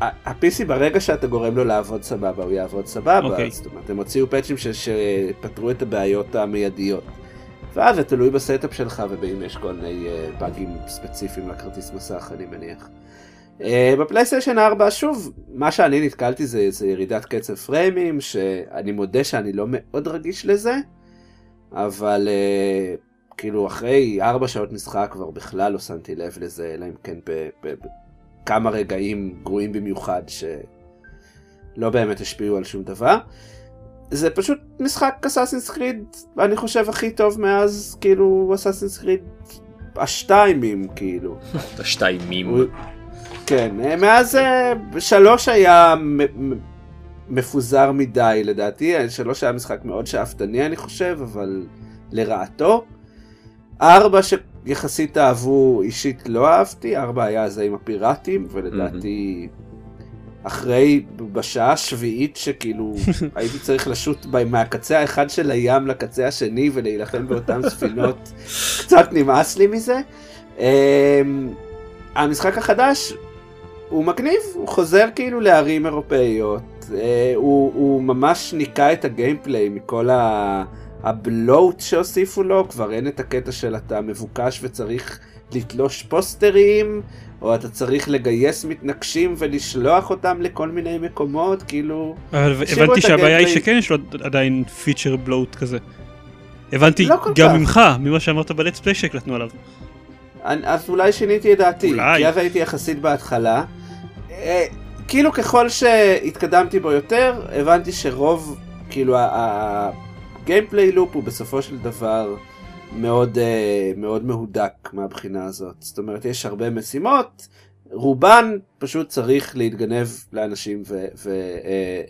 ה-PC ברגע שאתה גורם לו לעבוד סבבה, הוא יעבוד סבבה, אוקיי. זאת אומרת, הם הוציאו פאצ'ים ש- שפתרו את הבעיות המיידיות. ואז זה תלוי ב setup שלך ובאם יש כל מיני אה, באגים ספציפיים לכרטיס מסך, אני מניח. אה, בפלייסטיישן 4, שוב, מה שאני נתקלתי זה, זה ירידת קצב פריימים, שאני מודה שאני לא מאוד רגיש לזה, אבל אה, כאילו אחרי 4 שעות משחק כבר בכלל לא שמתי לב לזה, אלא אם כן ב- ב- בכמה רגעים גרועים במיוחד שלא באמת השפיעו על שום דבר. זה פשוט משחק אסאסינס קריד, אני חושב הכי טוב מאז כאילו אסאסינס קריד השתיימים כאילו. [laughs] השתיימים. כן, מאז אה, שלוש היה מפוזר מדי לדעתי, שלוש היה משחק מאוד שאפתני אני חושב, אבל לרעתו. ארבע שיחסית אהבו, אישית לא אהבתי, ארבע היה זה עם הפיראטים, ולדעתי אחרי, בשעה השביעית שכאילו [laughs] הייתי צריך לשוט ב- מהקצה האחד של הים לקצה השני ולהילחם באותן ספינות, [laughs] קצת נמאס לי מזה. אמ, המשחק החדש הוא מגניב, הוא חוזר כאילו לערים אירופאיות, אה, הוא, הוא ממש ניקה את הגיימפליי מכל ה... הבלוט שהוסיפו לו, כבר אין את הקטע של אתה מבוקש וצריך לתלוש פוסטרים, או אתה צריך לגייס מתנגשים ולשלוח אותם לכל מיני מקומות, כאילו... הבנתי שהבעיה היא. שכן יש לו עדיין פיצ'ר בלוט כזה. הבנתי לא גם כך. ממך, ממה שאמרת בלטס פליי שהקלטנו עליו. אני- אז אולי שיניתי את דעתי, אולי. כי אז הייתי יחסית בהתחלה. אה, כאילו ככל שהתקדמתי בו יותר, הבנתי שרוב, כאילו הגיימפליי לופ הוא בסופו של דבר מאוד, אה, מאוד מהודק מהבחינה הזאת. זאת אומרת, יש הרבה משימות, רובן פשוט צריך להתגנב לאנשים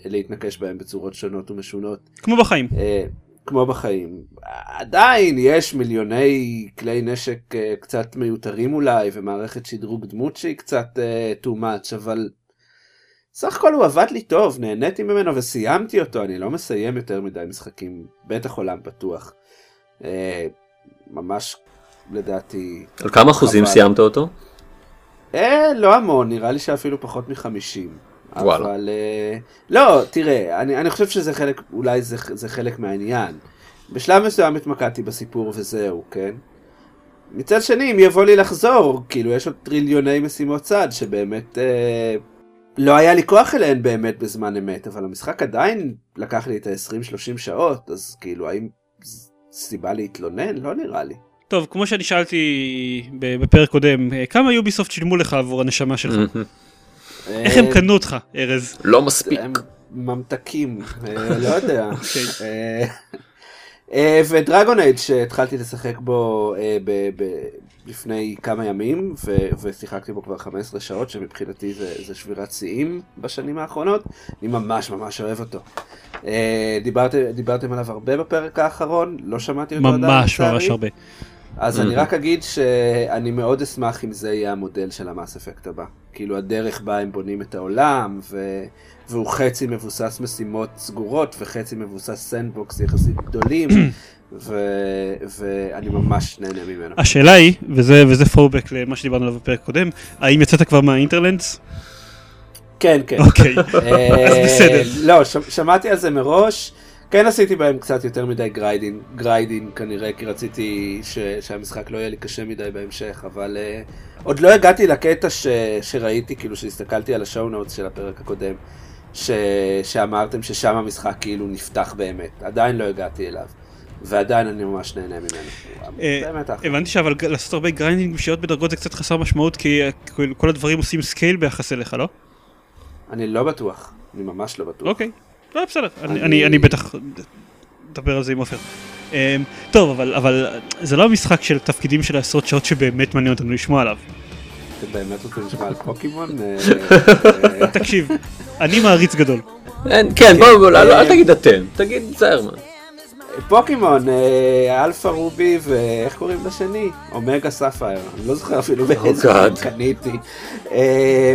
ולהתנקש בהם בצורות שונות ומשונות. כמו בחיים. אה, כמו בחיים. עדיין יש מיליוני כלי נשק אה, קצת מיותרים אולי, ומערכת שדרוג דמות שהיא קצת אה, too much, אבל סך הכל הוא עבד לי טוב, נהניתי ממנו וסיימתי אותו, אני לא מסיים יותר מדי משחקים, בטח עולם פתוח. אה, ממש לדעתי... על כמה אחוזים חבל. סיימת אותו? אה, לא המון, נראה לי שאפילו פחות מחמישים. וואלה. אבל... אה, לא, תראה, אני, אני חושב שזה חלק, אולי זה, זה חלק מהעניין. בשלב מסוים התמקדתי בסיפור וזהו, כן? מצד שני, אם יבוא לי לחזור, כאילו, יש עוד טריליוני משימות צד שבאמת אה, לא היה לי כוח אליהן באמת בזמן אמת, אבל המשחק עדיין לקח לי את ה-20-30 שעות, אז כאילו, האם סיבה להתלונן? לא נראה לי. טוב, כמו שאני שאלתי בפרק קודם, אה, כמה יוביסופט שילמו לך עבור הנשמה שלך? [laughs] איך הם אה, קנו אותך, ארז? לא מספיק. הם ממתקים, אה, לא יודע. [laughs] ודרגון אייד שהתחלתי לשחק בו ב- ב- לפני כמה ימים, ו- ושיחקתי בו כבר 15 שעות, שמבחינתי זה, זה שבירת שיאים בשנים האחרונות, אני ממש ממש אוהב אותו. אה, דיברת, דיברתם עליו הרבה בפרק האחרון, לא שמעתי אותו עדיין ממש. ממש הרבה. אז אני Mhm. רק אגיד שאני מאוד אשמח אם זה יהיה המודל של ה Mass Effect הבא. כאילו הדרך בה הם בונים את העולם, ו... והוא חצי מבוסס משימות סגורות וחצי מבוסס sandbox יחסית גדולים, [clears throat] ו... ואני ממש נהנה ממנו. השאלה היא, וזה וזה throwback למה שדיברנו עליו בפרק קודם, האם יצאת כבר מה Hinterlands? כן, כן. אוקיי. אה, [laughs] אז בסדר. לא, ש... שמעתי על זה מראש. כן עשיתי בהם קצת יותר מדי grinding, grinding כנראה, כי רציתי ש... שהמשחק לא יהיה לי קשה מדי בהמשך, אבל uh, עוד לא הגעתי לקטע ש... שראיתי, כאילו שהסתכלתי על ה show notes של הפרק הקודם, ש... שאמרתם ששם המשחק כאילו נפתח באמת, עדיין לא הגעתי אליו, ועדיין אני ממש נהנה ממנו. אה. הבנתי שאבל לעשות הרבה grinding בשעות בדרגות זה קצת חסר משמעות, כי אה, כל- כל הדברים עושים scale ביחס אליך, לא? אני לא בטוח, אני ממש לא בטוח. אוקיי. לא, בסדר, אני- בטח אדבר על זה עם עופר. אמ, טוב, אבל זה לא משחק של תפקידים של עשרות שעות שבאמת מעניין אותנו לשמוע עליו. אתם באמת רוצים לשמוע על פוקימון? אה, אה, [laughs] תקשיב, אני מעריץ גדול. כן, בואו, לא, לא, אל תגיד אתם, תגיד זיירמן. פוקימון, אה, Alpha Ruby ואיך קוראים לשני? Omega Sapphire, אני לא זוכר אפילו באיזה God. אחד קניתי. אה,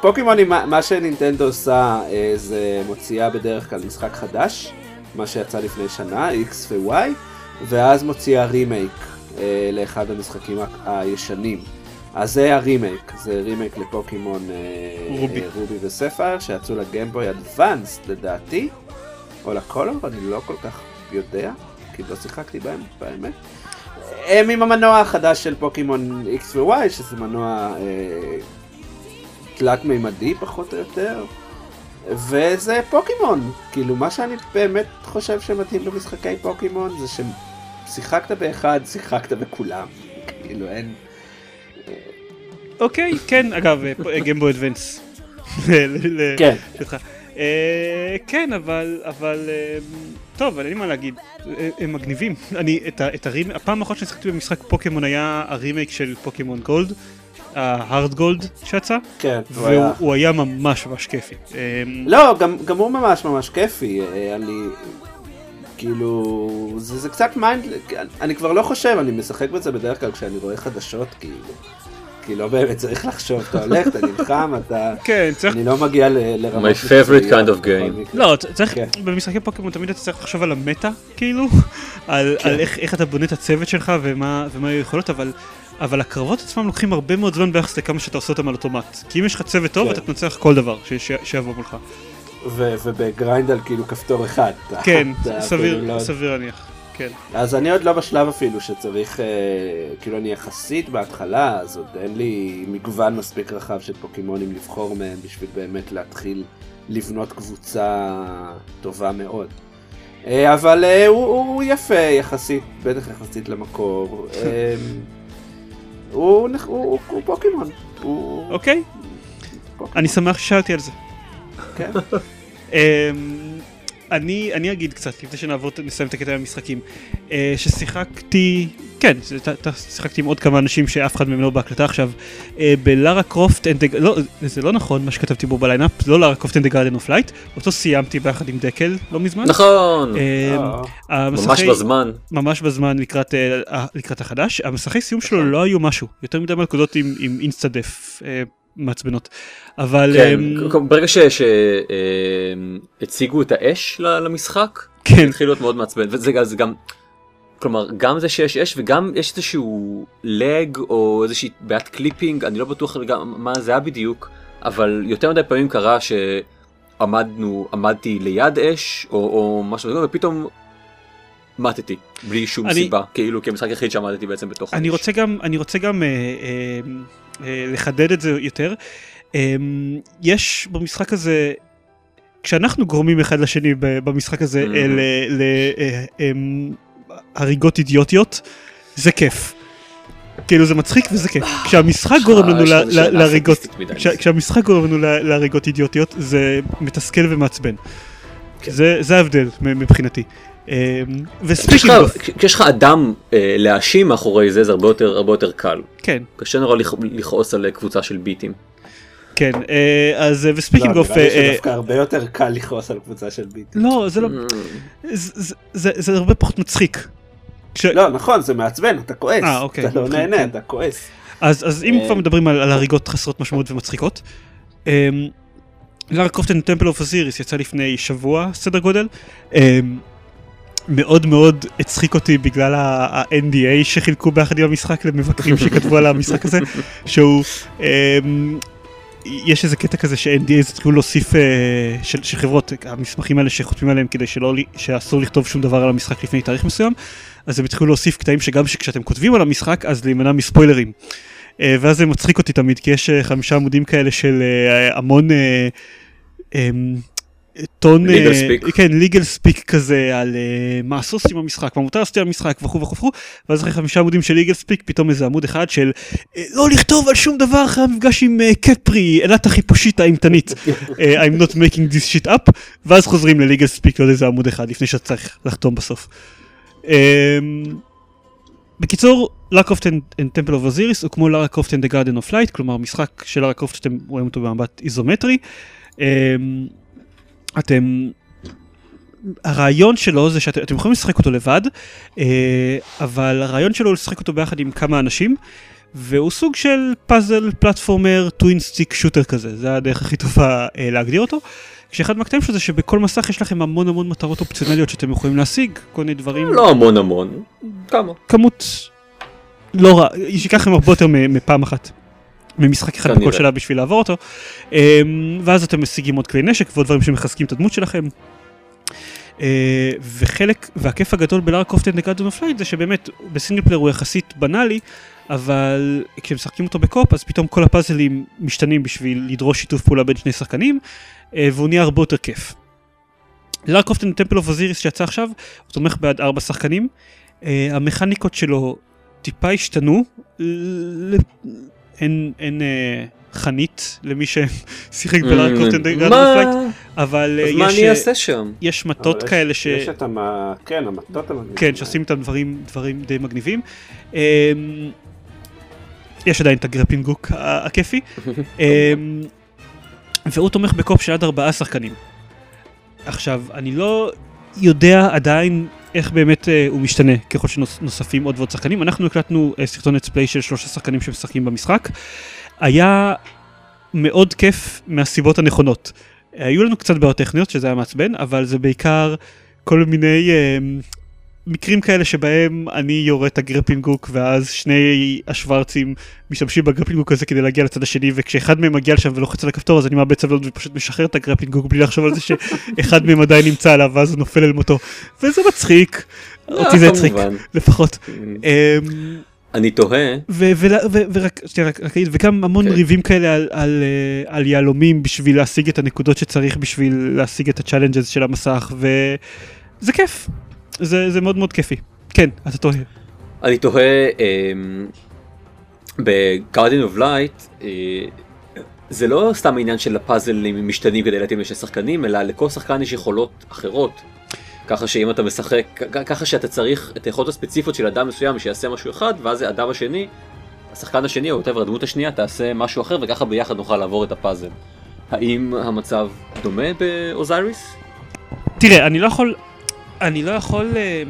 פוקימונים, מה שנינטנדו עושה אה, זה מוציאה בדרך כלל משחק חדש, מה שיצא לפני שנה, X ו-Y, ואז מוציאה רימייק אה, לאחד המשחקים הישנים. אז זה הרימייק, זה רימייק לפוקימון אה, Ruby. Ruby ו Sapphire, שיצאו ל Game Boy Advance לדעתי. או ל Color, אני לא כל כך יודע, כי לא שיחקתי בהם באמת. הם עם המנוע החדש של פוקימון X ו-Y, שזה מנוע אה, תלת מימדי פחות או יותר, וזה פוקימון. כאילו, מה שאני באמת חושב שמתאים במשחקי פוקימון זה ששיחקת באחד, שיחקת בכולם. כאילו, אין... אוקיי, כן, אגב, גמבו אדוונס. [laughs] כן. שלך. אה, כן, אבל, אבל, אה, טוב, אין לי מה להגיד, אה, הם מגניבים. אני, את ה- את הרימייק, הפעם האחרונה ששיחקתי במשחק פוקימון היה הרימייק של פוקימון גולד, ההארד גולד שיצא, כן. והוא היה ממש ממש כיפי. אה, לא, גם, הוא ממש ממש כיפי, אה, אני... כאילו, זה, זה קצת mind, אני כבר לא חושב, אני משחק בזה בדרך כלל כשאני רואה חדשות, כאילו. כי לא באמת צריך לחשוב, אתה הולך, אתה נלחם, אתה... כן, צריך, אני לא מגיע ל- לרמות... My favorite kind of game. לא, צריך, כן. במשחקי פוקימון תמיד אתה צריך לחשוב על ה meta, כאילו, [laughs] על, כן. על איך, איך אתה בונה את הצוות שלך ומה, ומה היכולות, אבל, אבל הקרבות עצמם לוקחים הרבה מאוד זמן ביחס לכמה שאתה עושה אותם על אוטומט. כי אם יש לך צוות טוב, כן. אתה תנצח כל דבר ש, ש, שיבוא מולך. ו- וב grind על כאילו כפתור אחד. כן, סביר, אפילו לא- סביר להניח. כן. אז אני עוד לא בשלב אפילו שצריך, אה, כאילו אני יחסית בהתחלה, אז עוד אין לי מגוון מספיק רחב של פוקימונים לבחור מהם בשביל באמת להתחיל לבנות קבוצה טובה מאוד. אה, אבל אה, הוא, הוא יפה יחסית, בטח יחסית למקור. אה, [laughs] הוא, נכ- הוא, הוא פוקימון. הוא אוקיי, פוקימון. אני שמח ששאלתי על זה. כן. אני, אני אגיד קצת לפני שנעבור, נסיים את הקטע המשחקים. אה, ששיחקתי, כן, שיחקתי עם עוד כמה אנשים שאף אחד מהם לא בהקלטה עכשיו. אה, בלארה קרופט, the- לא, זה לא נכון מה שכתבתי בו בליינאפ, לא לארה קרופט the garden of light, אותו סיימתי ביחד עם דקל לא מזמן. נכון, אה, ממש בזמן. ממש בזמן לקראת, לקראת החדש. המסכי סיום שלו לא היו משהו, יותר מדי מלכודות עם, עם insta death אה, מעצבנות. אבל כן, אמ, ברגע שהציגו את האש למשחק, כן, התחיל להיות מאוד מעצבן, וזה גם- זה גם, כלומר, גם זה שיש אש וגם יש איזשהו lag או איזושהי בעיית clipping, אני לא בטוח גם מה זה היה בדיוק, אבל יותר מדי פעמים קרה שעמדנו, עמדתי ליד אש או, או משהו ופתאום מתתי, בלי שום אני- סיבה, כאילו כמשחק היחיד שעמדתי בעצם בתוך אני. רוצה גם, אני רוצה גם אה, אה, אה, לחדד את זה יותר. אה, יש במשחק הזה, כשאנחנו גורמים אחד לשני במשחק הזה Mhm. אה, ל- ל- אה, אמ, אידיוטיות, זה כיף. כאילו זה מצחיק וזה כיף. כשהמשחק גורם לנו להריגות, כשהמשחק גורם לנו להריגות אידיוטיות זה מתסכל ומעצבן. כן. זה ההבדל מבחינתי. אמ, כשיש וספיקינג לך- אוף, כשיש לך אדם אה, להאשים מאחורי זה זה הרבה יותר הרבה יותר קל. כן, קשה נורא לכ- לכעוס על אה, קבוצה של ביטים. כן, אה, אז וספיקינג לא, אוף, נראה לי שדווקא הרבה יותר קל לכעוס על קבוצה של ביט. לא, זה לא, Mm. זה- זה- זה זה הרבה פחות מצחיק. לא, נכון, זה מעצבן, אתה כועס. אה, אוקיי. אתה לא כן. נהנה, אתה כועס. אז אז אם. כבר מדברים על על הריגות חסרות משמעות ומצחיקות, אמ, לארה קרופטן טמפל אוף אסיריס יצא לפני שבוע סדר גודל. מאוד מאוד הצחיק אותי בגלל ה-NDA שחילקו ביחד עם המשחק למבקרים שכתבו על המשחק הזה, שהוא, אמ, יש איזה קטע כזה ש-NDA התחילו להוסיף, אה, של של חברות, המסמכים האלה שחותמים עליהם כדי שלא, שאסור לכתוב שום דבר על המשחק לפני תאריך מסוים, אז הם התחילו להוסיף קטעים שגם שכשאתם כותבים על המשחק אז להימנע מספוילרים. אה, ואז זה מצחיק אותי תמיד כי יש אה, חמישה עמודים כאלה של אה, המון אה, אמ, טון, אה. כן, ליגל ספיק כזה על אה, מה עשו עם המשחק, מה מותר לעשות עם המשחק וכו' וכו' ואז אחרי חמישה עמודים של ליגל ספיק פתאום איזה עמוד אחד של אה, לא לכתוב על שום דבר אחרי המפגש עם קפרי, אלת החיפושית האימתנית, [laughs] I'm not making this shit up, ואז חוזרים לליגל ספיק לעוד איזה עמוד אחד לפני שאתה צריך לחתום בסוף. אה, בקיצור, לארה קרופט and Temple of Osiris הוא כמו לארה קרופט and the Garden of Light, כלומר משחק של לארה קרופט שאתם רואים אותו במבט איזומטרי. אתם, הרעיון שלו זה שאתם יכולים לשחק אותו לבד, אה, אבל הרעיון שלו הוא לשחק אותו ביחד עם כמה אנשים, והוא סוג של פאזל פלטפורמר טווין סטיק שוטר כזה, זה הדרך הכי טובה אה, להגדיר אותו. כשאחד מהקטעים שלו זה שבכל מסך יש לכם המון המון מטרות אופציונליות שאתם יכולים להשיג, כל מיני דברים. לא המון המון. כמה? כמות לא רע, שייקח לכם הרבה יותר מפעם אחת. ממשחק אחד בכל. שלב בשביל לעבור אותו. אמ, ואז אתם משיגים עוד כלי נשק ועוד דברים שמחזקים את הדמות שלכם. אה, וחלק, והכיף הגדול ב Lara Croft and Guardian of Light זה שבאמת ב single player הוא יחסית בנאלי, אבל כשמשחקים אותו ב co-op אז פתאום כל הפאזלים משתנים בשביל לדרוש שיתוף פעולה בין שני שחקנים, אה, והוא נהיה הרבה יותר כיף. Lara Croft and Temple of Osiris שיצא עכשיו, הוא תומך בעד ארבע שחקנים. אה, המכניקות שלו טיפה השתנו, אין, אין אה, חנית למי ששיחק ב Lara Croft and Guardian of Light, מה? אבל אה, אז מה יש, אני אה, אעשה שם? יש מטות יש- כאלה ש... יש את המ... כן, המטות המגניבים. כן, שעושים איתם דברים, דברים די מגניבים. אמ, יש עדיין את ה grappling hook ה- הכיפי. [laughs] אמ, והוא תומך בקופ של עד ארבעה שחקנים. עכשיו, אני לא יודע עדיין איך באמת אה, הוא משתנה ככל שנוספים עוד ועוד שחקנים. אנחנו הקלטנו אה, סרטון אצפליי של שלושה שחקנים שמשחקים במשחק. היה מאוד כיף מהסיבות הנכונות. אה, היו לנו קצת בעיות טכניות שזה היה מעצבן, אבל זה בעיקר כל מיני אה, מקרים כאלה שבהם אני יורה את הגרפלינג גוק ואז שני השוורצים משתמשים ב-grappling hook הזה כדי להגיע לצד השני וכשאחד מהם מגיע לשם ולוחץ על הכפתור אז אני מאבד סבלנות ופשוט משחרר את ה-grappling hook בלי לחשוב על זה שאחד מהם עדיין נמצא עליו ואז הוא נופל אל מותו וזה מצחיק, אותי זה אה, הצחיק כמובן. לפחות. אמ, אני תוהה, ורק, אגיד, וגם המון כן. ריבים כאלה על, על, אה, על יהלומים בשביל להשיג את הנקודות שצריך בשביל להשיג את ה-challenges של המסך, וזה כיף, זה, זה מאוד מאוד כיפי. כן, אתה טועה. אני תוהה, of Light, אה, זה לא סתם העניין של הפאזלים משתנים כדי להתאים לשני שחקנים, אלא לכל שחקן יש יכולות אחרות. ככה שאם אתה משחק, ככה שאתה צריך את היכולות הספציפיות של אדם מסוים שיעשה משהו אחד, ואז האדם השני, השחקן השני או whatever, הדמות השנייה תעשה משהו אחר, וככה ביחד נוכל לעבור את הפאזל. האם המצב דומה באוזייריס? תראה, אני לא יכול, אני לא יכול, אה,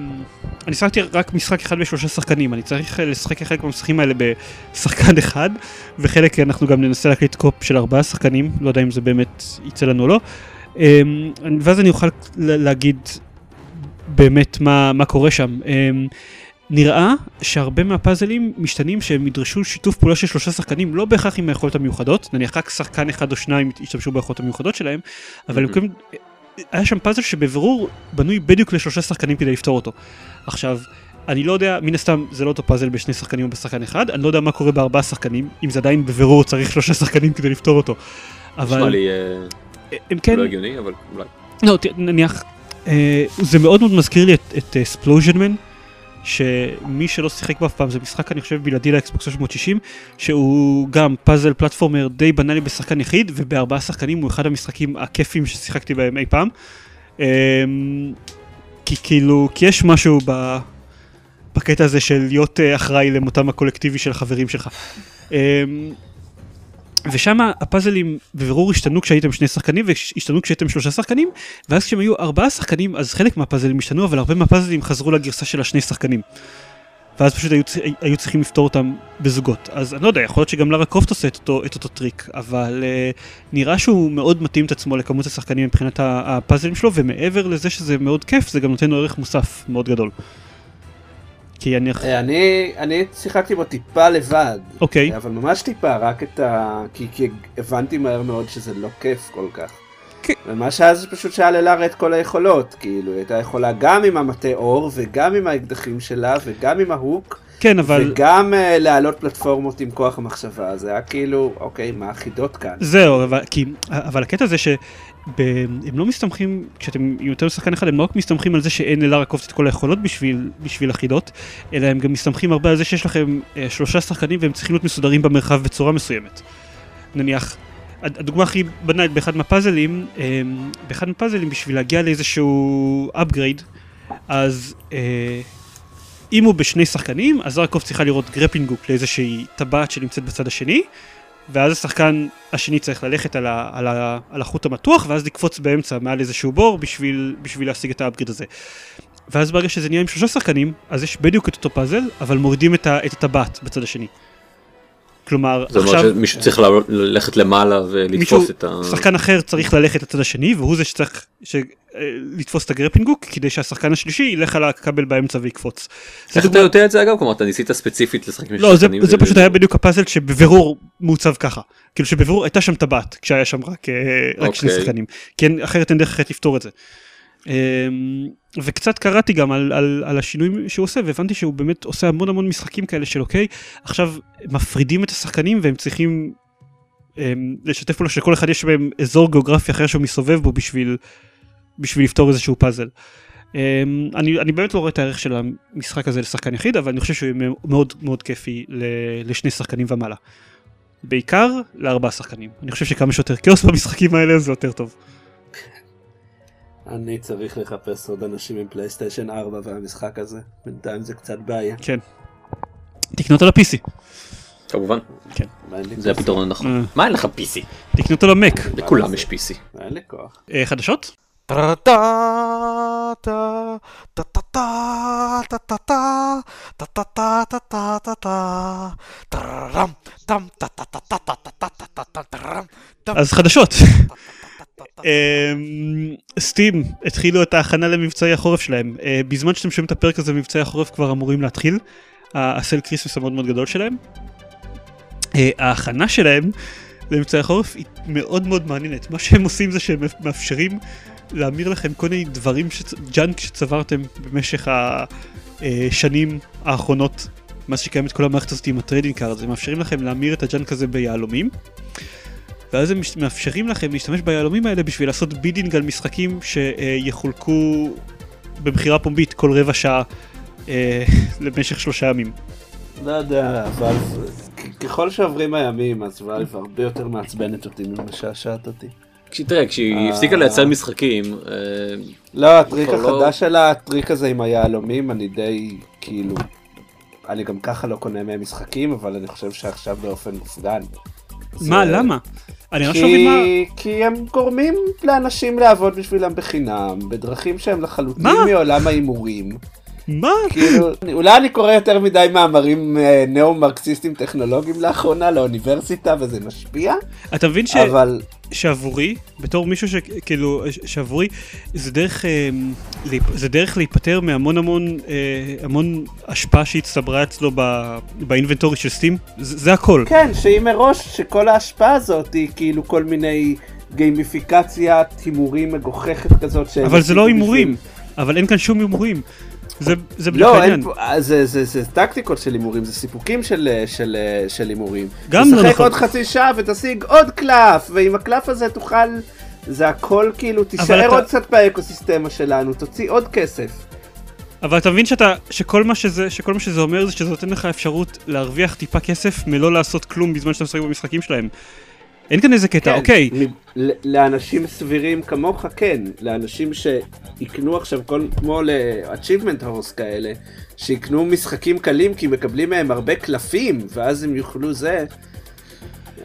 אני שחקתי רק משחק אחד בשלושה שחקנים, אני צריך אה, לשחק חלק מהמשחקים האלה בשחקן אחד, וחלק אנחנו גם ננסה להקליט קופ של ארבעה שחקנים, לא יודע אם זה באמת יצא לנו או לא, אה, ואז אני אוכל להגיד באמת מה, מה קורה שם. אה, נראה שהרבה מהפאזלים משתנים שהם ידרשו שיתוף פעולה של שלושה שחקנים, לא בהכרח עם היכולות המיוחדות, נניח רק שחקן אחד או שניים ישתמשו ביכולות המיוחדות שלהם, אבל הם Mhm. יכולים היה שם פאזל שבבירור בנוי בדיוק לשלושה שחקנים כדי לפתור אותו. עכשיו, אני לא יודע, מן הסתם זה לא אותו פאזל בשני שחקנים או בשחקן אחד, אני לא יודע מה קורה בארבעה שחקנים, אם זה עדיין בבירור צריך שלושה שחקנים כדי לפתור אותו. נשמע אבל לי אה, הם כן, לא הגיוני, אבל אולי. לא, נניח, אה, זה מאוד מאוד מזכיר לי את, את ספלוז'נמן, שמי שלא שיחק בו אף פעם, זה משחק אני חושב בלעדי לאקסבוקס 360, שהוא גם פאזל פלטפורמר די בנאלי בשחקן יחיד, ובארבעה שחקנים הוא אחד המשחקים הכיפים ששיחקתי בהם אי פעם. אה, כי כאילו, כי יש משהו ב... בקטע הזה של להיות אה, אחראי למותם הקולקטיבי של החברים שלך. ושם הפאזלים בבירור השתנו כשהייתם שני שחקנים והשתנו כשהייתם שלושה שחקנים ואז כשהם היו ארבעה שחקנים אז חלק מהפאזלים השתנו אבל הרבה מהפאזלים חזרו לגרסה של השני שחקנים. ואז פשוט היו, היו צריכים לפתור אותם בזוגות אז אני לא יודע יכול להיות שגם לארה קרופט עושה את אותו, את אותו טריק אבל uh, נראה שהוא מאוד מתאים את עצמו לכמות השחקנים מבחינת הפאזלים שלו ומעבר לזה שזה מאוד כיף זה גם נותן לו ערך מוסף מאוד גדול. כי אני... אה, אני, אני שיחקתי בו טיפה לבד, אוקיי. אבל ממש טיפה, רק את ה... כי, כי הבנתי מהר מאוד שזה לא כיף כל כך. כן. ומה שאז פשוט שללה הרי את כל היכולות, כאילו, היא הייתה יכולה גם עם המטה אור, וגם עם האקדחים שלה, וגם עם ההוק, כן, אבל... וגם uh, להעלות פלטפורמות עם כוח המחשבה, זה היה כאילו, אוקיי, מה החידות כאן? זהו, אבל, כי, אבל הקטע זה שהם לא מסתמכים, כשאתם יותר שחקן אחד, הם לא רק מסתמכים על זה שאין ללארה קופט את כל היכולות בשביל, בשביל החידות, אלא הם גם מסתמכים הרבה על זה שיש לכם אה, שלושה שחקנים והם צריכים להיות מסודרים במרחב בצורה מסוימת. נניח, הד- הדוגמה הכי בנאלית באחד מהפאזלים, אה, באחד מהפאזלים בשביל להגיע לאיזשהו upgrade, אז אה, אם הוא בשני שחקנים, אז זרקוף צריכה לראות גרפינגוק לאיזושהי טבעת שנמצאת בצד השני, ואז השחקן השני צריך ללכת על, ה, על, ה, על החוט המתוח, ואז לקפוץ באמצע מעל איזשהו בור בשביל, בשביל להשיג את האפגריד הזה. ואז ברגע שזה נהיה עם שלושה שחקנים, אז יש בדיוק את אותו פאזל, אבל מורידים את, את הטבעת בצד השני. כלומר, זה אומר עכשיו שמישהו צריך ללכת למעלה ולתפוס מישהו, את ה... שחקן אחר צריך ללכת לצד השני, והוא זה שצריך ש, אה, לתפוס את הגרפינגוק, כדי שהשחקן השלישי ילך על הכבל באמצע ויקפוץ. זה איך אתה יודע את זה אגב? כלומר אתה ניסית ספציפית לשחק עם לא, זה, שחקנים זה ו- פשוט היה בדיוק הפאזל שבבירור מעוצב ככה. כאילו שבבירור הייתה שם טבעת, כשהיה שם רק, אה, רק שני אוקיי. שחקנים. כן, אחרת אין דרך אחרת לפתור את זה. אמ, וקצת קראתי גם על, על, על השינויים שהוא עושה, והבנתי שהוא באמת עושה המון המון משחקים כאלה של אוקיי, עכשיו מפרידים את השחקנים והם צריכים אמ, לשתף פעולה שלכל אחד יש בהם אזור גיאוגרפי אחר שהוא מסובב בו בשביל, בשביל לפתור איזשהו פאזל. Um, אני, אני באמת לא רואה את הערך של המשחק הזה לשחקן יחיד, אבל אני חושב שהוא מאוד מאוד כיפי לשני שחקנים ומעלה. בעיקר לארבעה שחקנים. אני חושב שכמה שיותר כאוס במשחקים האלה זה יותר טוב. אני צריך לחפש עוד אנשים עם פלייסטיישן 4 והמשחק הזה, בינתיים זה קצת בעיה. כן. תקנו אותו ל-PC. כמובן, לי זה. הפתרון הנכון. אה. מה אין לך PC? תקנו אותו למק. לכולם יש PC. אין לי כוח. אה, חדשות? אז חדשות. אמ, Steam התחילו את ההכנה למבצעי החורף שלהם. אה, בזמן שאתם שומעים את הפרק הזה מבצעי החורף כבר אמורים להתחיל. ה-sale Christmas המאוד מאוד גדול שלהם. אה, ההכנה שלהם למבצעי החורף היא מאוד מאוד מעניינת. מה שהם עושים זה שהם מאפשרים להמיר לכם כל מיני דברים. junk שצברתם במשך השנים האחרונות, מאז שקיימת כל המערכת הזאת עם ה-trading card, הם מאפשרים לכם להמיר את ה-junk הזה ביהלומים. ואז הם מאפשרים לכם להשתמש ביהלומים האלה בשביל לעשות bidding על משחקים שיחולקו במכירה פומבית כל רבע שעה אה, [laughs] למשך שלושה ימים. לא יודע, אבל ככל שעוברים הימים, אז ואלף הרבה יותר מעצבנת אותי ממשעשעת אותי. תראה, כשהיא אה. הפסיקה לייצר משחקים, אה, לא, הטריק לא- החדש שלה, הטריק הזה עם היהלומים, אני די, כאילו, אני גם ככה לא קונה מהם משחקים, אבל אני חושב שעכשיו באופן מופגן. מה, למה? אני ממש לא מבין מה... כי, הם גורמים לאנשים לעבוד בשבילם בחינם, בדרכים שהם לחלוטין מה? מעולם ההימורים. מה? כאילו, אולי אני קורא יותר מדי מאמרים אה, ניאו-מרקסיסטים טכנולוגיים לאחרונה לאוניברסיטה וזה משפיע, אתה מבין ש... אבל שעבורי, בתור מישהו שכאילו, שעבורי, זה דרך, אה, זה דרך להיפטר מהמון המון, אה, המון השפעה שהצטברה אצלו ב- באינבנטורי של סטים, זה, זה הכל. כן, שהיא מראש, שכל ההשפעה הזאת היא כאילו כל מיני גיימיפיקציית הימורים מגוחכת כזאת. אבל זה לא הימורים, אבל אין כאן שום הימורים. זה, זה בדיוק לא, העניין. אין פה, אה, זה, זה, זה טקטיקות של הימורים, זה סיפוקים של, אה, של, אה, של הימורים. גם לא תשחק נכון. עוד חצי שעה ותשיג עוד קלף, ועם הקלף הזה תוכל, זה הכל כאילו, תישאר אתה- עוד קצת באקוסיסטמה שלנו, תוציא עוד כסף. אבל אתה מבין שאתה, שכל מה שזה, שכל מה שזה אומר זה שזה נותן לך אפשרות להרוויח טיפה כסף מלא לעשות כלום בזמן שאתה משחק במשחקים שלהם. אין כאן איזה קטע, כן, אוקיי, מ- לאנשים סבירים כמוך כן, לאנשים שיקנו עכשיו כל, כמו ל-achievement horse כאלה, שיקנו משחקים קלים כי מקבלים מהם הרבה קלפים, ואז הם יוכלו זה.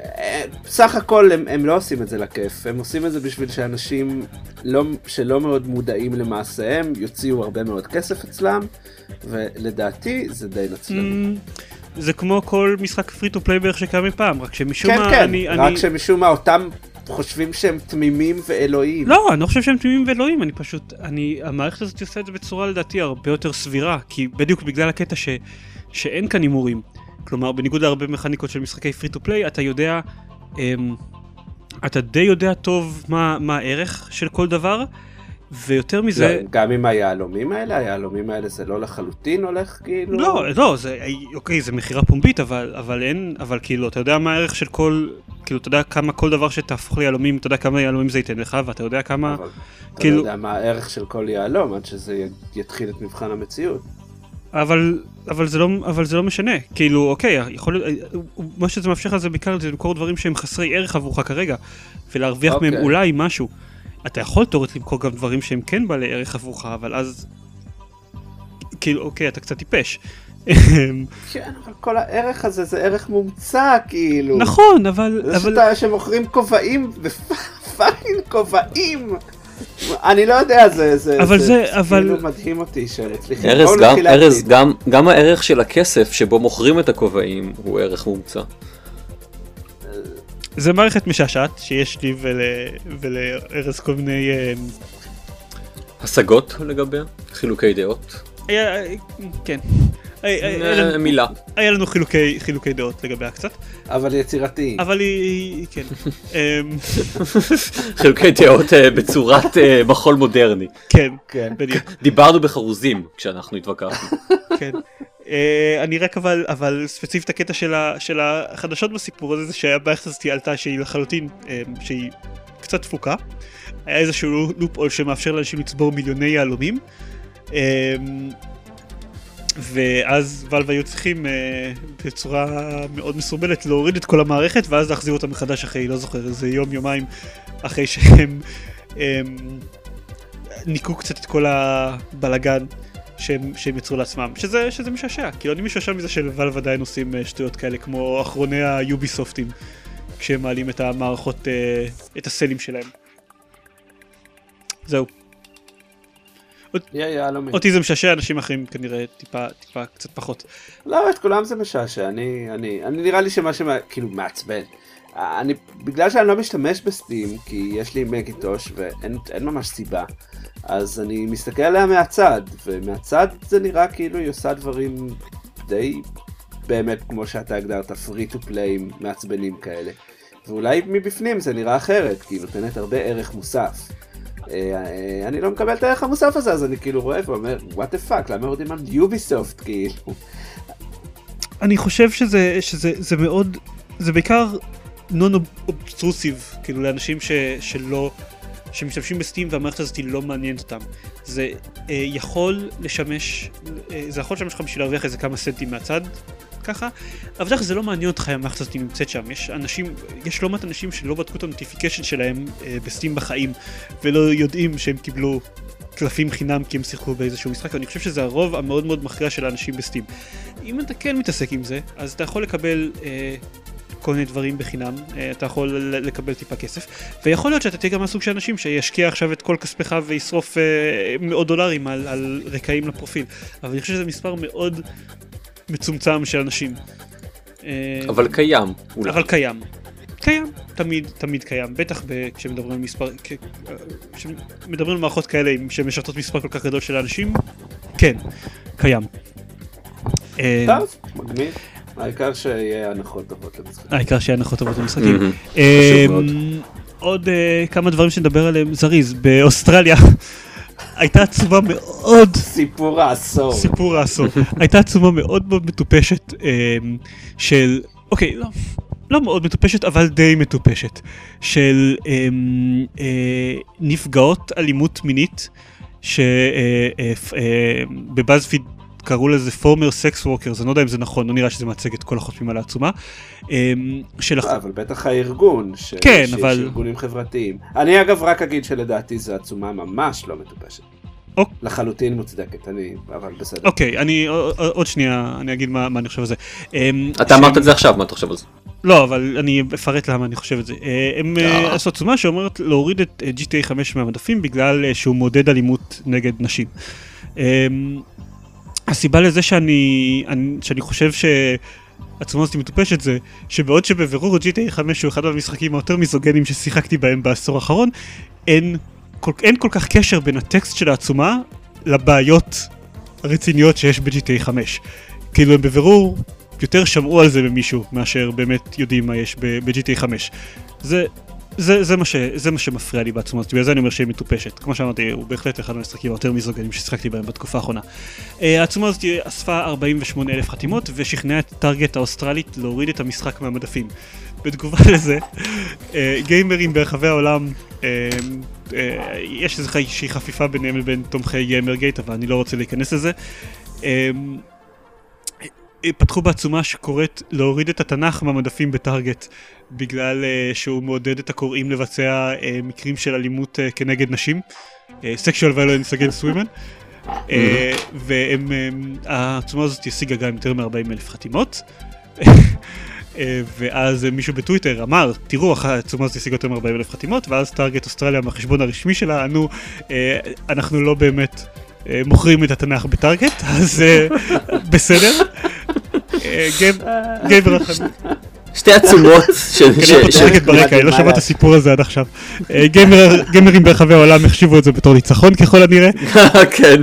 אה, סך הכל הם, הם לא עושים את זה לכיף, הם עושים את זה בשביל שאנשים לא, שלא מאוד מודעים למעשיהם יוציאו הרבה מאוד כסף אצלם, ולדעתי זה די נצלני. אמ, זה כמו כל משחק פרי טו פליי בערך שקיים מפעם, רק שמשום כן, מה כן, אני... רק אני... שמשום מה אותם חושבים שהם תמימים ואלוהים. לא, אני לא חושב שהם תמימים ואלוהים, אני פשוט, אני, המערכת הזאת עושה את זה בצורה לדעתי הרבה יותר סבירה, כי בדיוק בגלל הקטע ש, שאין כאן הימורים. כלומר, בניגוד להרבה מכניקות של משחקי פרי טו פליי, אתה יודע, אמ, אתה די יודע טוב מה, מה הערך של כל דבר, ויותר מזה... לא, גם עם היהלומים האלה, היהלומים האלה זה לא לחלוטין הולך כאילו... לא, לא, זה, אוקיי, זה מכירה פומבית, אבל, אבל אין, אבל כאילו, אתה יודע מה הערך של כל, כאילו, אתה יודע כמה כל דבר שתהפוך ליהלומים, אתה יודע כמה יהלומים זה ייתן לך, ואתה יודע כמה, אבל אתה כאילו- לא יודע מה הערך של כל יהלום עד שזה יתחיל את מבחן המציאות. אבל, אבל, זה לא, אבל זה לא משנה, כאילו, אוקיי, יכול מה שזה מאפשר לך זה בעיקר למכור דברים שהם חסרי ערך עבורך כרגע, ולהרוויח מהם אוקיי. אולי משהו. אתה יכול תאורית למכור גם דברים שהם כן בעלי ערך עבורך, אבל אז, כאילו, אוקיי, אתה קצת טיפש. כן, אבל כל הערך הזה זה ערך מומצא כאילו. נכון, אבל, זה אבל, שאתה, שמוכרים כובעים ופאקינג כובעים. אני לא יודע, זה, זה, אבל זה- כאילו אבל- מדהים אותי שהם מצליחים. ארז, גם, ארז. גם, גם הערך של הכסף שבו מוכרים את הכובעים הוא ערך מומצא. זה מערכת משעשעת שיש לי ול, ולארז כל מיני, אה, השגות לגביה? חילוקי דעות? היה, כן. היה- היה אה, לנו- מילה. היה לנו חילוקי, חילוקי דעות לגביה קצת, אבל יצירתי. אבל היא, כן. [laughs] אמ, [laughs] חילוקי דעות אה, בצורת אה, מחול מודרני. כן, כן. בדיוק, דיברנו בחרוזים כשאנחנו התווכחנו. כן. אה, אני רק אבל, אבל ספציפית הקטע של, ה, של החדשות בסיפור הזה זה שהמערכת הזאת עלתה שהיא לחלוטין, אה, שהיא קצת תפוקה. היה איזשהו לופ אול שמאפשר לאנשים לצבור מיליוני יהלומים. אה, ואז ואלב היו צריכים בצורה מאוד מסורבלת להוריד את כל המערכת ואז להחזיר אותה מחדש אחרי, לא זוכר, איזה יום יומיים אחרי שהם ניקו קצת את כל הבלגן שהם, שהם יצרו לעצמם, שזה, שזה משעשע, כאילו אני משעשע מזה שלוואלב עדיין עושים אה, שטויות כאלה כמו אחרוני היוביסופטים כשהם מעלים את המערכות, אה, את הסלים שלהם. זהו. יהלומים. אותי זה משעשע, אנשים אחרים כנראה טיפה, טיפה קצת פחות. לא, את כולם זה משעשע, אני, אני, אני נראה לי שמה שמה, כאילו מעצבן. אני, בגלל שאני לא משתמש בסטים, כי יש לי מגיטוש ואין אין ממש סיבה, אז אני מסתכל עליה מהצד, ומהצד זה נראה כאילו היא עושה דברים די באמת כמו שאתה הגדרת, free to play מעצבנים כאלה. ואולי מבפנים זה נראה אחרת, כי היא נותנת הרבה ערך מוסף. אה, אה, אני לא מקבל את הערך המוסף הזה, אז אני כאילו רואה ואומר, what the fuck, למה יורדים על יוביסופט, כאילו? אני חושב שזה, שזה זה מאוד, זה בעיקר נון אובסטרוסיב, כאילו לאנשים ש, שלא, שמשתמשים בסטים והמערכת הזאת לא מעניינת אותם. זה אה, יכול לשמש, אה, זה יכול לשמש לך בשביל להרוויח איזה כמה סנטים מהצד, ככה, אבל כלל זה לא מעניין אותך אם המערכת הזאת נמצאת שם. יש אנשים, יש לא מעט אנשים שלא בדקו את ה-notification שלהם אה, ב-Steam בחיים, ולא יודעים שהם קיבלו קלפים חינם כי הם שיחקו באיזשהו משחק, ואני חושב שזה הרוב המאוד מאוד מכריע של האנשים ב-Steam. אם אתה כן מתעסק עם זה, אז אתה יכול לקבל אה, כל מיני דברים בחינם, אה, אתה יכול לקבל טיפה כסף, ויכול להיות שאתה תהיה גם מהסוג של אנשים שישקיע עכשיו את כל כספך וישרוף אה, מאות דולרים על, על רקעים לפרופיל, אבל אני חושב שזה מספר מאוד מצומצם של אנשים. אה, אבל קיים, אולי. אבל קיים. קיים, תמיד, תמיד קיים, בטח ב, כשמדברים על מספר, כ, כשמדברים על מערכות כאלה שמשרתות מספר כל כך גדול של אנשים, כן, קיים. טוב, מגניב. העיקר שיהיה הנחות טובות למשחק. העיקר שיהיה הנחות טובות במשחקים. מהמם. אה, מאוד. עוד אה, כמה דברים שנדבר עליהם זריז, באוסטרליה [laughs] הייתה עצומה מאוד, סיפור העשור. סיפור העשור, הייתה עצומה מאוד מאוד מטופשת אה, של, אוקיי, לא. לא מאוד מטופשת, אבל די מטופשת, של אה, אה, נפגעות אלימות מינית, שב-BuzzFeed קראו לזה former sex workers, אני לא יודע אם זה נכון, לא נראה שזה מייצג את כל החותמים על העצומה, אה, של לא, אבל בטח הארגון, ש... כן, שיש אבל- ארגונים חברתיים. אני אגב רק אגיד שלדעתי זו עצומה ממש לא מטופשת. אוק. לחלוטין מוצדקת, אני, אבל בסדר. אוקיי, אני עוד שנייה, אני אגיד מה, מה אני חושב על זה. אמ, אתה שהם- אמרת את זה עכשיו, מה אתה חושב על זה? לא, אבל אני אפרט למה אני חושב את זה. אה, הם אה, אה. עשו עצומה שאומרת להוריד את אה, GTA 5 מהמדפים בגלל אה, שהוא מעודד אלימות נגד נשים. הסיבה לזה שאני, אני, שאני חושב שהעצומה הזאת מטופשת זה שבעוד שבבירור GTA 5 הוא אחד המשחקים היותר מיזוגנים ששיחקתי בהם בעשור האחרון, אין כל, אין כל כך קשר בין הטקסט של העצומה לבעיות הרציניות שיש ב-GTA 5. כאילו הם בבירור יותר שמעו על זה ממישהו מאשר באמת יודעים מה יש ב-GTA 5. זה זה, זה, מה ש, זה מה שמפריע לי בעצמו, בגלל זה אני אומר שהיא מטופשת. כמו שאמרתי, הוא בהחלט אחד המשחקים היותר מיזוגנים ששיחקתי בהם בתקופה האחרונה. Uh, העצומה הזאת אספה 48 אלף חתימות ושכנעה את טארגט האוסטרלית להוריד את המשחק מהמדפים. בתגובה [laughs] לזה, uh, גיימרים ברחבי העולם, uh, יש איזושהי חפיפה ביניהם לבין תומכי גיימרגייט, אבל אני לא רוצה להיכנס לזה. פתחו בעצומה שקוראת להוריד את התנ"ך מהמדפים בטארגט בגלל uh, שהוא מעודד את הקוראים לבצע uh, מקרים של אלימות uh, כנגד נשים, sexual violence against women, uh, והעצומה הזאת השיגה גם יותר מ-40 אלף חתימות. ואז מישהו בטוויטר אמר, תראו, העצומה הזאת השיגה יותר מ-40 אלף חתימות, ואז טארגט אוסטרליה מהחשבון הרשמי שלה ענו, אנחנו לא באמת מוכרים את התנ"ך בטארגט, [laughs] אז בסדר. גבר החנות. שתי עצומות שקט ברקע, אני לא שמע את הסיפור הזה עד עכשיו. גיימרים ברחבי העולם החשיבו את זה בתור ניצחון ככל הנראה. [laughs] כן.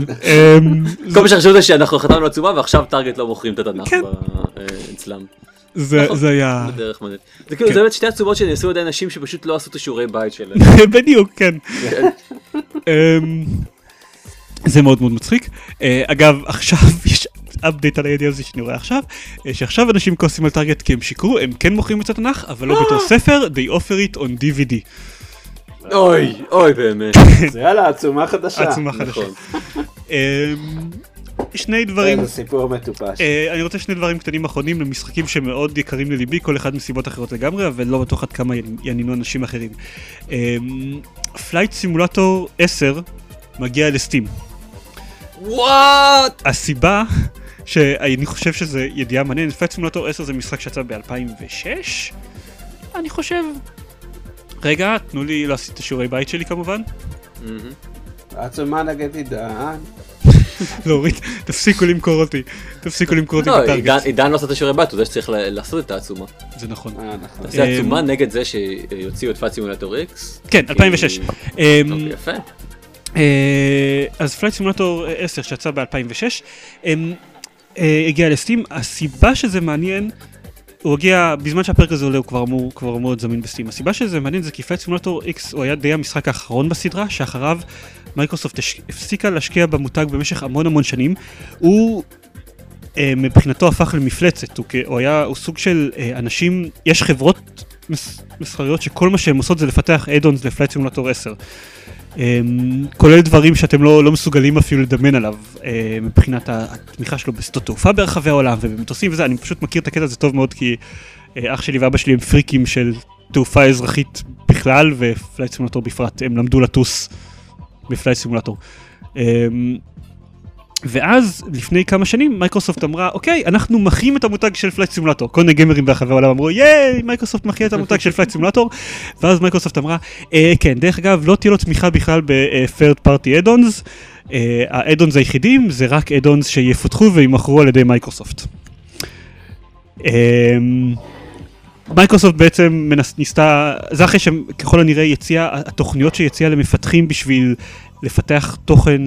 כל מה שחשבו זה שאנחנו חתמנו עצומה ועכשיו טארגט לא מוכרים את התנ"ך אצלם. זה היה... זה כאילו, זה באמת שתי עצומות שנעשו על ידי אנשים שפשוט לא עשו את השיעורי בית שלהם. [laughs] בדיוק, כן. זה מאוד מאוד מצחיק. אגב, עכשיו יש אפדייט על הידיעה הזו שאני רואה עכשיו, שעכשיו אנשים כועסים על Target כי הם שיקרו, הם כן מוכרים את התנ"ך, אבל לא בתור ספר, they offer it on DVD. אוי, אוי באמת. [laughs] זה יאללה, עצומה חדשה. עצומה חדשה. שני דברים, זה סיפור מטופש. אני רוצה שני דברים קטנים אחרונים למשחקים שמאוד יקרים לליבי, כל אחד מסיבות אחרות לגמרי, אבל לא בטוח עד כמה יעניינו אנשים אחרים. Flight Simulator 10 מגיע ל-Steam. What! הסיבה שאני חושב שזה ידיעה מעניינת, Flight Simulator 10 זה משחק שיצא ב-2006, אני חושב. רגע, תנו לי לעשות את השיעורי בית שלי כמובן. עצומה נגד עידן. [laughs] להוריד, תפסיקו למכור אותי, תפסיקו למכור אותי ב-Target. עידן לא עשה את השיעורי בית, הוא זה שצריך לעשות את העצומה. זה נכון. תעשה עצומה נגד זה שיוציאו את Flight Simulator X? כן, 2006. יפה. אז Flight Simulator 10 שיצא ב-2006 הגיע ל-Steam, הסיבה שזה מעניין, הוא הגיע, בזמן שהפרק הזה עולה הוא כבר אמור, כבר אמור להיות זמין ב-Steam, הסיבה שזה מעניין זה כי Flight Simulator X הוא היה די המשחק האחרון בסדרה, שאחריו מייקרוסופט הפסיקה להשקיע במותג במשך המון המון שנים, הוא מבחינתו הפך למפלצת, הוא, הוא היה, הוא סוג של אנשים, יש חברות מסחריות שכל מה שהם עושות זה לפתח add-ons ל-Flight Simulator 10. אמ, כולל דברים שאתם לא, לא מסוגלים אפילו לדמיין עליו אה, מבחינת התמיכה שלו בשדות תעופה ברחבי העולם ובמטוסים וזה, אני פשוט מכיר את הקטע הזה טוב מאוד כי אה, אח שלי ואבא שלי הם פריקים של תעופה אזרחית בכלל ופלייט סימולטור בפרט, הם למדו לטוס בפלייט סימולטור. ואז לפני כמה שנים מייקרוסופט אמרה אוקיי אנחנו מחיים את המותג של Flight Simulator כל מיני גיימרים ברחבי העולם אמרו ייי מייקרוסופט מחיה את המותג של Flight Simulator ואז מייקרוסופט אמרה אה, כן דרך אגב לא תהיה לו תמיכה בכלל ב-third party add-ons. ה-add-ons היחידים זה רק add-ons שיפותחו וימכרו על ידי מייקרוסופט. מייקרוסופט בעצם ניסתה, זה אחרי שככל הנראה יציאה, התוכניות שיציאה למפתחים בשביל לפתח תוכן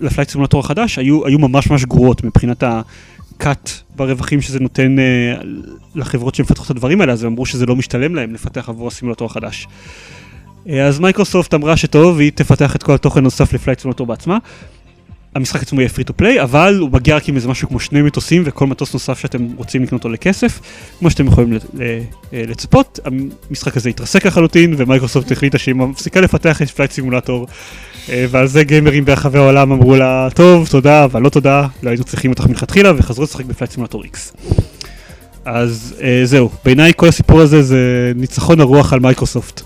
לפלייט סימולטור החדש היו, היו ממש ממש גרועות מבחינת ה-cut ברווחים שזה נותן אה, לחברות שמפתחות את הדברים האלה, אז הם אמרו שזה לא משתלם להם לפתח עבור הסימולטור החדש. אה, אז מייקרוסופט אמרה שטוב, היא תפתח את כל התוכן נוסף לפלייט סימולטור בעצמה. המשחק עצמו יהיה free to play, אבל הוא מגיע רק עם איזה משהו כמו שני מטוסים וכל מטוס נוסף שאתם רוצים לקנות אותו לכסף, כמו שאתם יכולים לצפות. המשחק הזה התרסק לחלוטין ומייקרוסופט החליטה שהיא מפסיקה לפתח את Flight Simulator ועל זה גיימרים ברחבי העולם אמרו לה, טוב, תודה, אבל לא תודה, לא היינו צריכים אותך מלכתחילה, וחזרו לשחק ב-Flight Simulator X. אז אה, זהו, בעיניי כל הסיפור הזה זה ניצחון הרוח על מייקרוסופט.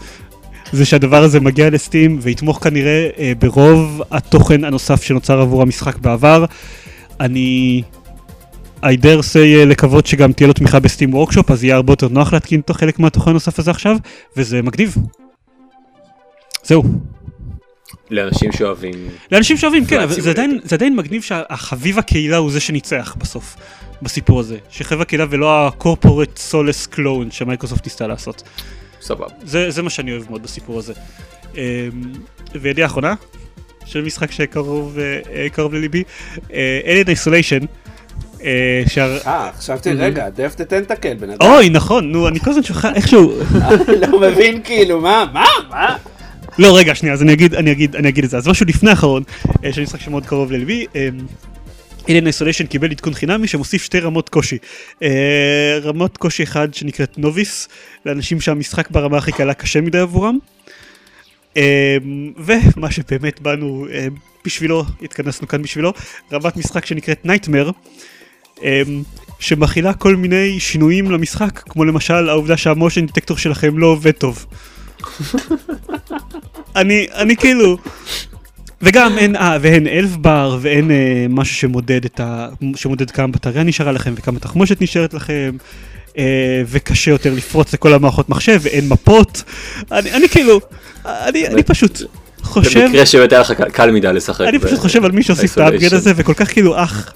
זה שהדבר הזה מגיע ל-Steam ויתמוך כנראה אה, ברוב התוכן הנוסף שנוצר עבור המשחק בעבר. אני... I dare say לקוות שגם תהיה לו תמיכה ב-Steam Workshop, אז יהיה הרבה יותר נוח להתקין חלק מהתוכן הנוסף הזה עכשיו, וזה מגניב. זהו. לאנשים שאוהבים. לאנשים שאוהבים, כן, אבל זה עדיין, זה עדיין מגניב שהחביב הקהילה הוא זה שניצח בסוף, בסיפור הזה. שחביב הקהילה ולא הקורפורט סולס קלון שמייקרוסופט ניסתה לעשות. סבבה. זה, זה מה שאני אוהב מאוד בסיפור הזה. וידיעה אחרונה, של משחק שקרוב קרוב לליבי, Alien Isolation, אה, שה- אה, חשבתי, רגע, דף דה טנטקל, בן אדם. אוי, נכון, נו, אני כל הזמן שוכח איכשהו... [laughs] לא מבין כאילו, מה, מה, מה? לא, רגע, שנייה, אז אני אגיד, אני אגיד, אני אגיד את זה. אז משהו לפני האחרון, אה, שאני משחק שמאוד קרוב ללבי, אילן איסוליישן קיבל עדכון חינמי שמוסיף שתי רמות קושי. אה, רמות קושי אחד שנקראת נוביס, לאנשים שהמשחק ברמה הכי קלה קשה מדי עבורם. אה, ומה שבאמת באנו אה, בשבילו, התכנסנו כאן בשבילו, רמת משחק שנקראת נייטמר. שמכילה כל מיני שינויים למשחק, כמו למשל העובדה שהמושן דטקטור שלכם לא עובד טוב. [laughs] אני, אני כאילו... וגם אין, אה, ואין אלף בר, ואין אה, משהו שמודד את ה... שמודד כמה בטריה נשארה לכם, וכמה תחמושת נשארת לכם, אה, וקשה יותר לפרוץ לכל המערכות מחשב, ואין מפות. אני, אני כאילו, אני, אני פשוט חושב... במקרה שבאמת היה לך קל- מדי לשחק. אני פשוט חושב על מי שהוסיף את האפגרד Isolation. הזה, וכל כך כאילו, אח...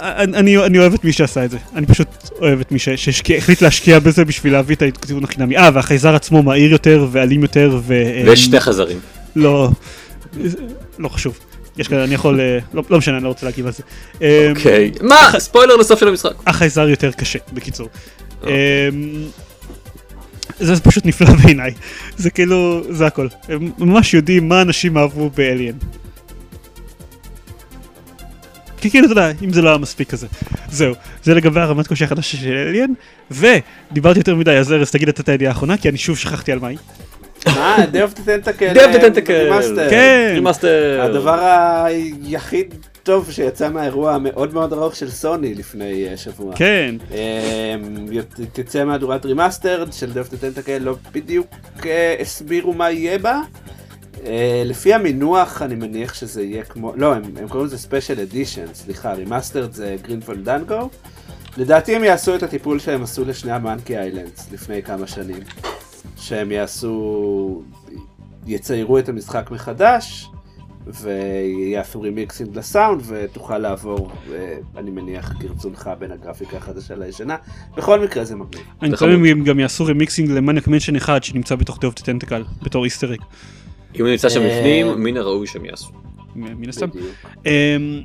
אני, אני- אוהב את מי שעשה את זה, אני פשוט אוהב את מי שהחליט להשקיע בזה בשביל להביא את העדכון החינמי. אה, והחייזר עצמו מהיר יותר ואלים יותר, ו... ויש שני חזרים. לא, לא חשוב. יש כאלה, אני יכול, אה, לא, לא משנה, אני לא רוצה להגיב על זה. אה, אוקיי. מה? ספוילר לסוף של המשחק. החייזר יותר קשה, בקיצור. אוקיי. אמ, זה פשוט נפלא בעיניי. זה כאילו, זה הכל. הם ממש יודעים מה אנשים אהבו באליאן. כי כאילו, אתה יודע, אם זה לא היה מספיק כזה. זהו, זה לגבי הרמת קושי החדשה של אליאן, ודיברתי יותר מדי, אז ארז, תגיד את הידיעה האחרונה, כי אני שוב שכחתי על מה היא. מה, Day of the Tentacle. Day of אה, the Tentacle. Remaster. כן. Remaster. הדבר היחיד טוב שיצא מהאירוע המאוד מאוד ארוך של סוני לפני אה, שבוע. כן, אמ, תצא מהדורת remastered של Day of the Tentacle, לא בדיוק אה, הסבירו מה יהיה בה. אה, לפי המינוח אני מניח שזה יהיה כמו, לא, הם, הם קוראים לזה special edition, סליחה, remastered זה Grim Fandango. לדעתי הם יעשו את הטיפול שהם עשו לשני ה Monkey Islands לפני כמה שנים. שהם יעשו, יציירו את המשחק מחדש, ויעשו remixing לסאונד, ותוכל לעבור, אה, אני מניח, כרצונך בין הגרפיקה החדשה לישנה. בכל מקרה זה מגניב. אני חמוד. הם גם יעשו remixing ל Maniac Mansion אחד שנמצא בתוך Day of the Tentacle, בתור easter egg, אם הוא נמצא שם אה, בפנים, מן הראוי שהם יעשו. מן הסתם. אמ,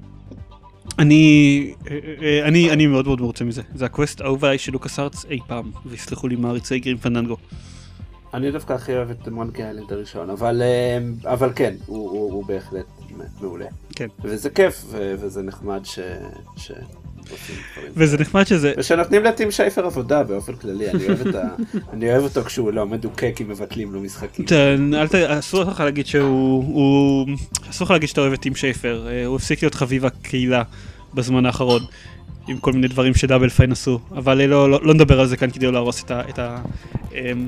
אני, אה, אה, אני, אני מאוד מאוד מרוצה מזה. זה הקווסט האהוב עליי של לוקאס ארץ אי פעם, ויסלחו לי מעריצי גרים פנדנגו. אני דווקא הכי אוהב את מונקי איילנד הראשון, אבל, אבל כן, הוא, הוא, הוא בהחלט מעולה. כן. וזה כיף, ו- וזה נחמד ש... ש... עושים דברים. וזה נחמד שזה, ושנותנים לטים שייפר עבודה באופן כללי, אני אוהב, את ה... [laughs] אני אוהב אותו כשהוא לא מדוכא כי מבטלים לו משחקים. אסור לך להגיד שהוא, הוא... אסור לך להגיד שאתה אוהב את טים שייפר, אה, הוא הפסיק להיות חביב הקהילה בזמן האחרון. עם כל מיני דברים ש Double Fine עשו, אבל אה, לא, לא, לא נדבר על זה כאן כדי לא להרוס את ה... את ה אמ,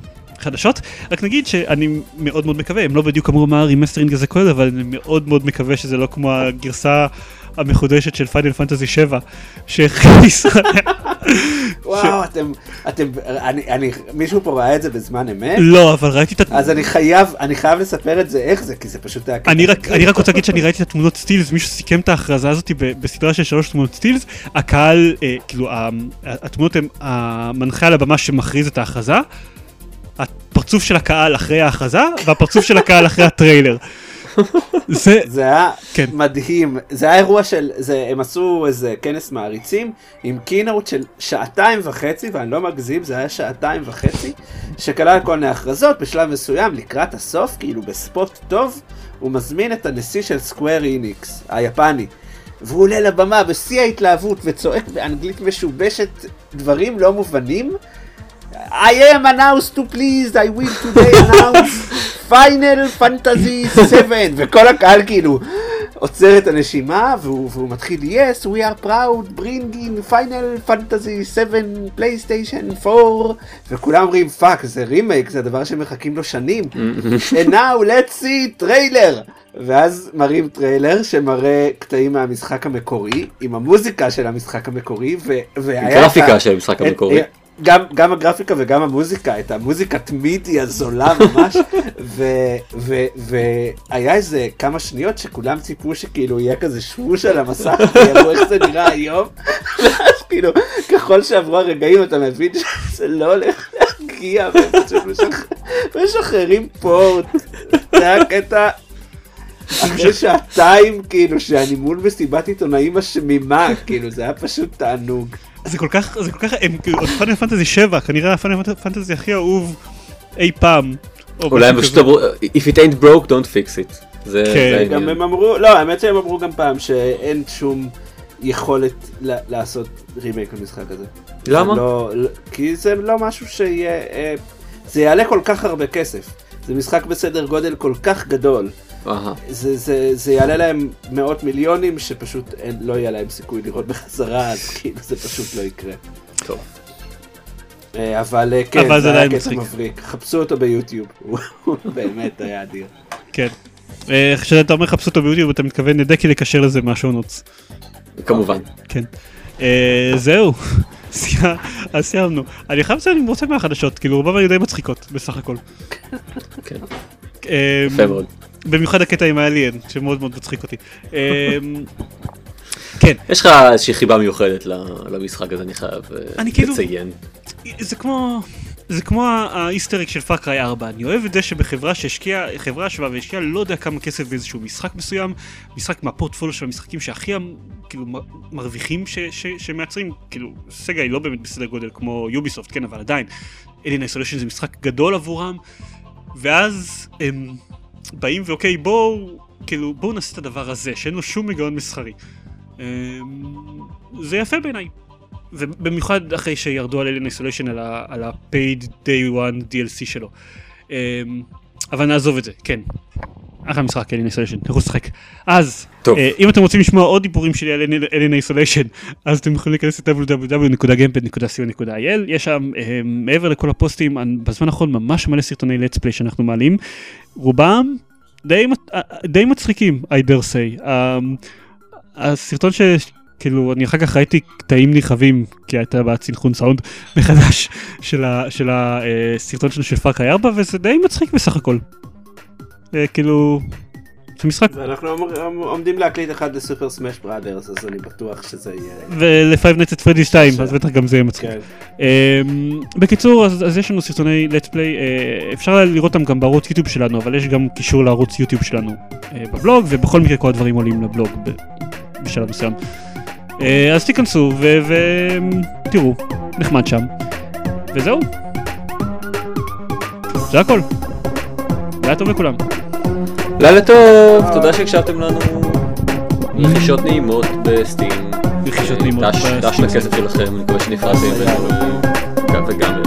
רק נגיד שאני מאוד מאוד מקווה, הם לא בדיוק אמרו מה ה remastering הזה כולל, אבל אני מאוד מאוד מקווה שזה לא כמו הגרסה המחודשת של Final Fantasy 7, שהכניסה... [laughs] וואו, אתם, אתם, אני, אני, מישהו פה ראה את זה בזמן אמת? לא, אבל ראיתי את. אז אני חייב, אני חייב לספר את זה איך זה, כי זה פשוט היה... אני רק, אני רק רוצה להגיד שאני ראיתי את התמונות סטילס, מישהו סיכם את ההכרזה הזאת בסדרה של שלוש תמונות סטילס, הקהל, אה, כאילו, התמונות הם המנחה על הבמה שמכריז את ההכרזה, הפרצוף של הקהל אחרי ההכרזה, והפרצוף של הקהל אחרי הטריילר. זה, זה היה כן. מדהים, זה היה אירוע של, זה, הם עשו איזה כנס מעריצים עם קינאוט של שעתיים וחצי, ואני לא מגזים, זה היה שעתיים וחצי, שכלל כל מיני הכרזות, בשלב מסוים, לקראת הסוף, כאילו בספוט טוב, הוא מזמין את הנשיא של סקוואר איניקס, היפני. והוא עולה לבמה בשיא ההתלהבות וצועק באנגלית משובשת דברים לא מובנים. I am announced to please, I will today announce Final Fantasy 7 וכל הקהל כאילו עוצר את הנשימה והוא, והוא מתחיל yes we are proud bringing Final Fantasy 7 PlayStation 4 וכולם אומרים fuck זה רימייק זה הדבר שמחכים לו שנים. [laughs] And now let's see טריילר ואז מראים טריילר שמראה קטעים מהמשחק המקורי עם המוזיקה של המשחק המקורי ו- והיה ה- גרפיקה של המשחק המקורי. גם, גם הגרפיקה וגם המוזיקה, את המוזיקת מידי הזולה ממש, [laughs] ו- ו- והיה איזה כמה שניות שכולם ציפו שכאילו יהיה כזה שווש על המסך, [laughs] ויראו איך זה נראה היום, ואז כאילו, ככל שעברו הרגעים אתה מבין שזה לא הולך להגיע, והם פשוט משח- משחררים פורט, זה היה קטע אחרי [laughs] שעתיים, כאילו, שאני מול מסיבת עיתונאים השמימה, כאילו, זה היה פשוט תענוג. זה כל כך, זה כל כך, הם כאילו, עוד פאנל פנטזי 7, כנראה הפאנל פנטזי הכי אהוב אי פעם. או אולי הם פשוט. אמרו, If it ain't broke, don't fix it. זה כן. זה גם. הם אמרו, לא, האמת שהם אמרו גם פעם שאין שום יכולת ל- לעשות רימייק למשחק הזה. למה? לא, לא- כי זה לא משהו שיהיה, אה, זה יעלה כל כך הרבה כסף. זה משחק בסדר גודל כל כך גדול. זה, זה, זה יעלה להם מאות מיליונים שפשוט אין, לא יהיה להם סיכוי לראות בחזרה, אז כאילו זה פשוט לא יקרה. טוב. אה, אבל אה, כן, אבל זה זה היה קטע. מבריק. חפשו אותו ביוטיוב, [laughs] הוא באמת היה אדיר. כן. אה, כשאתה אומר חפשו אותו ביוטיוב אתה מתכוון לדקי לקשר לזה מהשונוטס. כמובן. כן. אה, זהו. [laughs] אז סיימנו. אני חייב לציין, אני רוצה מהחדשות, כאילו רובם היו די מצחיקות בסך הכל. כן. יפה מאוד. במיוחד הקטע עם האליאן, שמאוד מאוד מצחיק אותי. אה, כן, יש לך איזושהי חיבה מיוחדת למשחק הזה, אני חייב אה, אני כאילו- לציין. זה כמו זה כמו ה easter egg של Far Cry 4 אני אוהב את זה שבחברה שהשקיעה חברה ישבה והשקיעה לא יודע כמה כסף באיזשהו משחק מסוים משחק מהפורטפוליו של המשחקים שהכי כאילו מרוויחים ש, ש, שמייצרים כאילו סגה היא לא באמת בסדר גודל כמו Ubisoft כן אבל עדיין Alien Isolation זה משחק גדול עבורם ואז הם באים ואוקיי בואו כאילו בואו נעשה את הדבר הזה שאין לו שום היגיון מסחרי. אמ, זה יפה בעיניי. ובמיוחד אחרי שירדו על אלן איסוליישן על ה-paid day one DLC שלו. אמ, אבל נעזוב את זה, כן. אחלה משחק אלן איסוליישן, לכו לשחק. אז. אה, אם אתם רוצים לשמוע עוד דיבורים שלי על אלן איסוליישן, אז אתם יכולים להיכנס ל-www.gamepad.co.il, יש שם אה, מעבר לכל הפוסטים, בזמן האחרון ממש מלא סרטוני let's play שאנחנו מעלים, רובם די, אה, די מצחיקים, I dare say. הסרטון ש... כאילו, אני אחר כך ראיתי קטעים נרחבים, כי הייתה בעיית סינכרון סאונד מחדש של, הסרטון שלנו של Far Cry 4, וזה די מצחיק בסך הכל. אה, כאילו, זה משחק, ואנחנו עומר- עומדים להקליט אחד ל Super Smash Brothers, אז אני בטוח שזה יהיה... Nights at Freddy 2, אז בטח גם זה יהיה מצחיק. כן. אמ, בקיצור, אז, יש לנו סרטוני let's play, אה, אפשר לראות אותם גם בערוץ יוטיוב שלנו, אבל יש גם קישור לערוץ יוטיוב שלנו אה, בבלוג, ובכל מקרה כל הדברים עולים לבלוג בשלב מסוים. אז תיכנסו ותראו, נחמד שם. וזהו. זה הכל. לילה טוב לכולם. לילה טוב, תודה שהקשבתם לנו. רכישות נעימות בסטים. רכישות נעימות דש בסטים. לכסף שלכם, אני מקווה שנפרדתם וגם.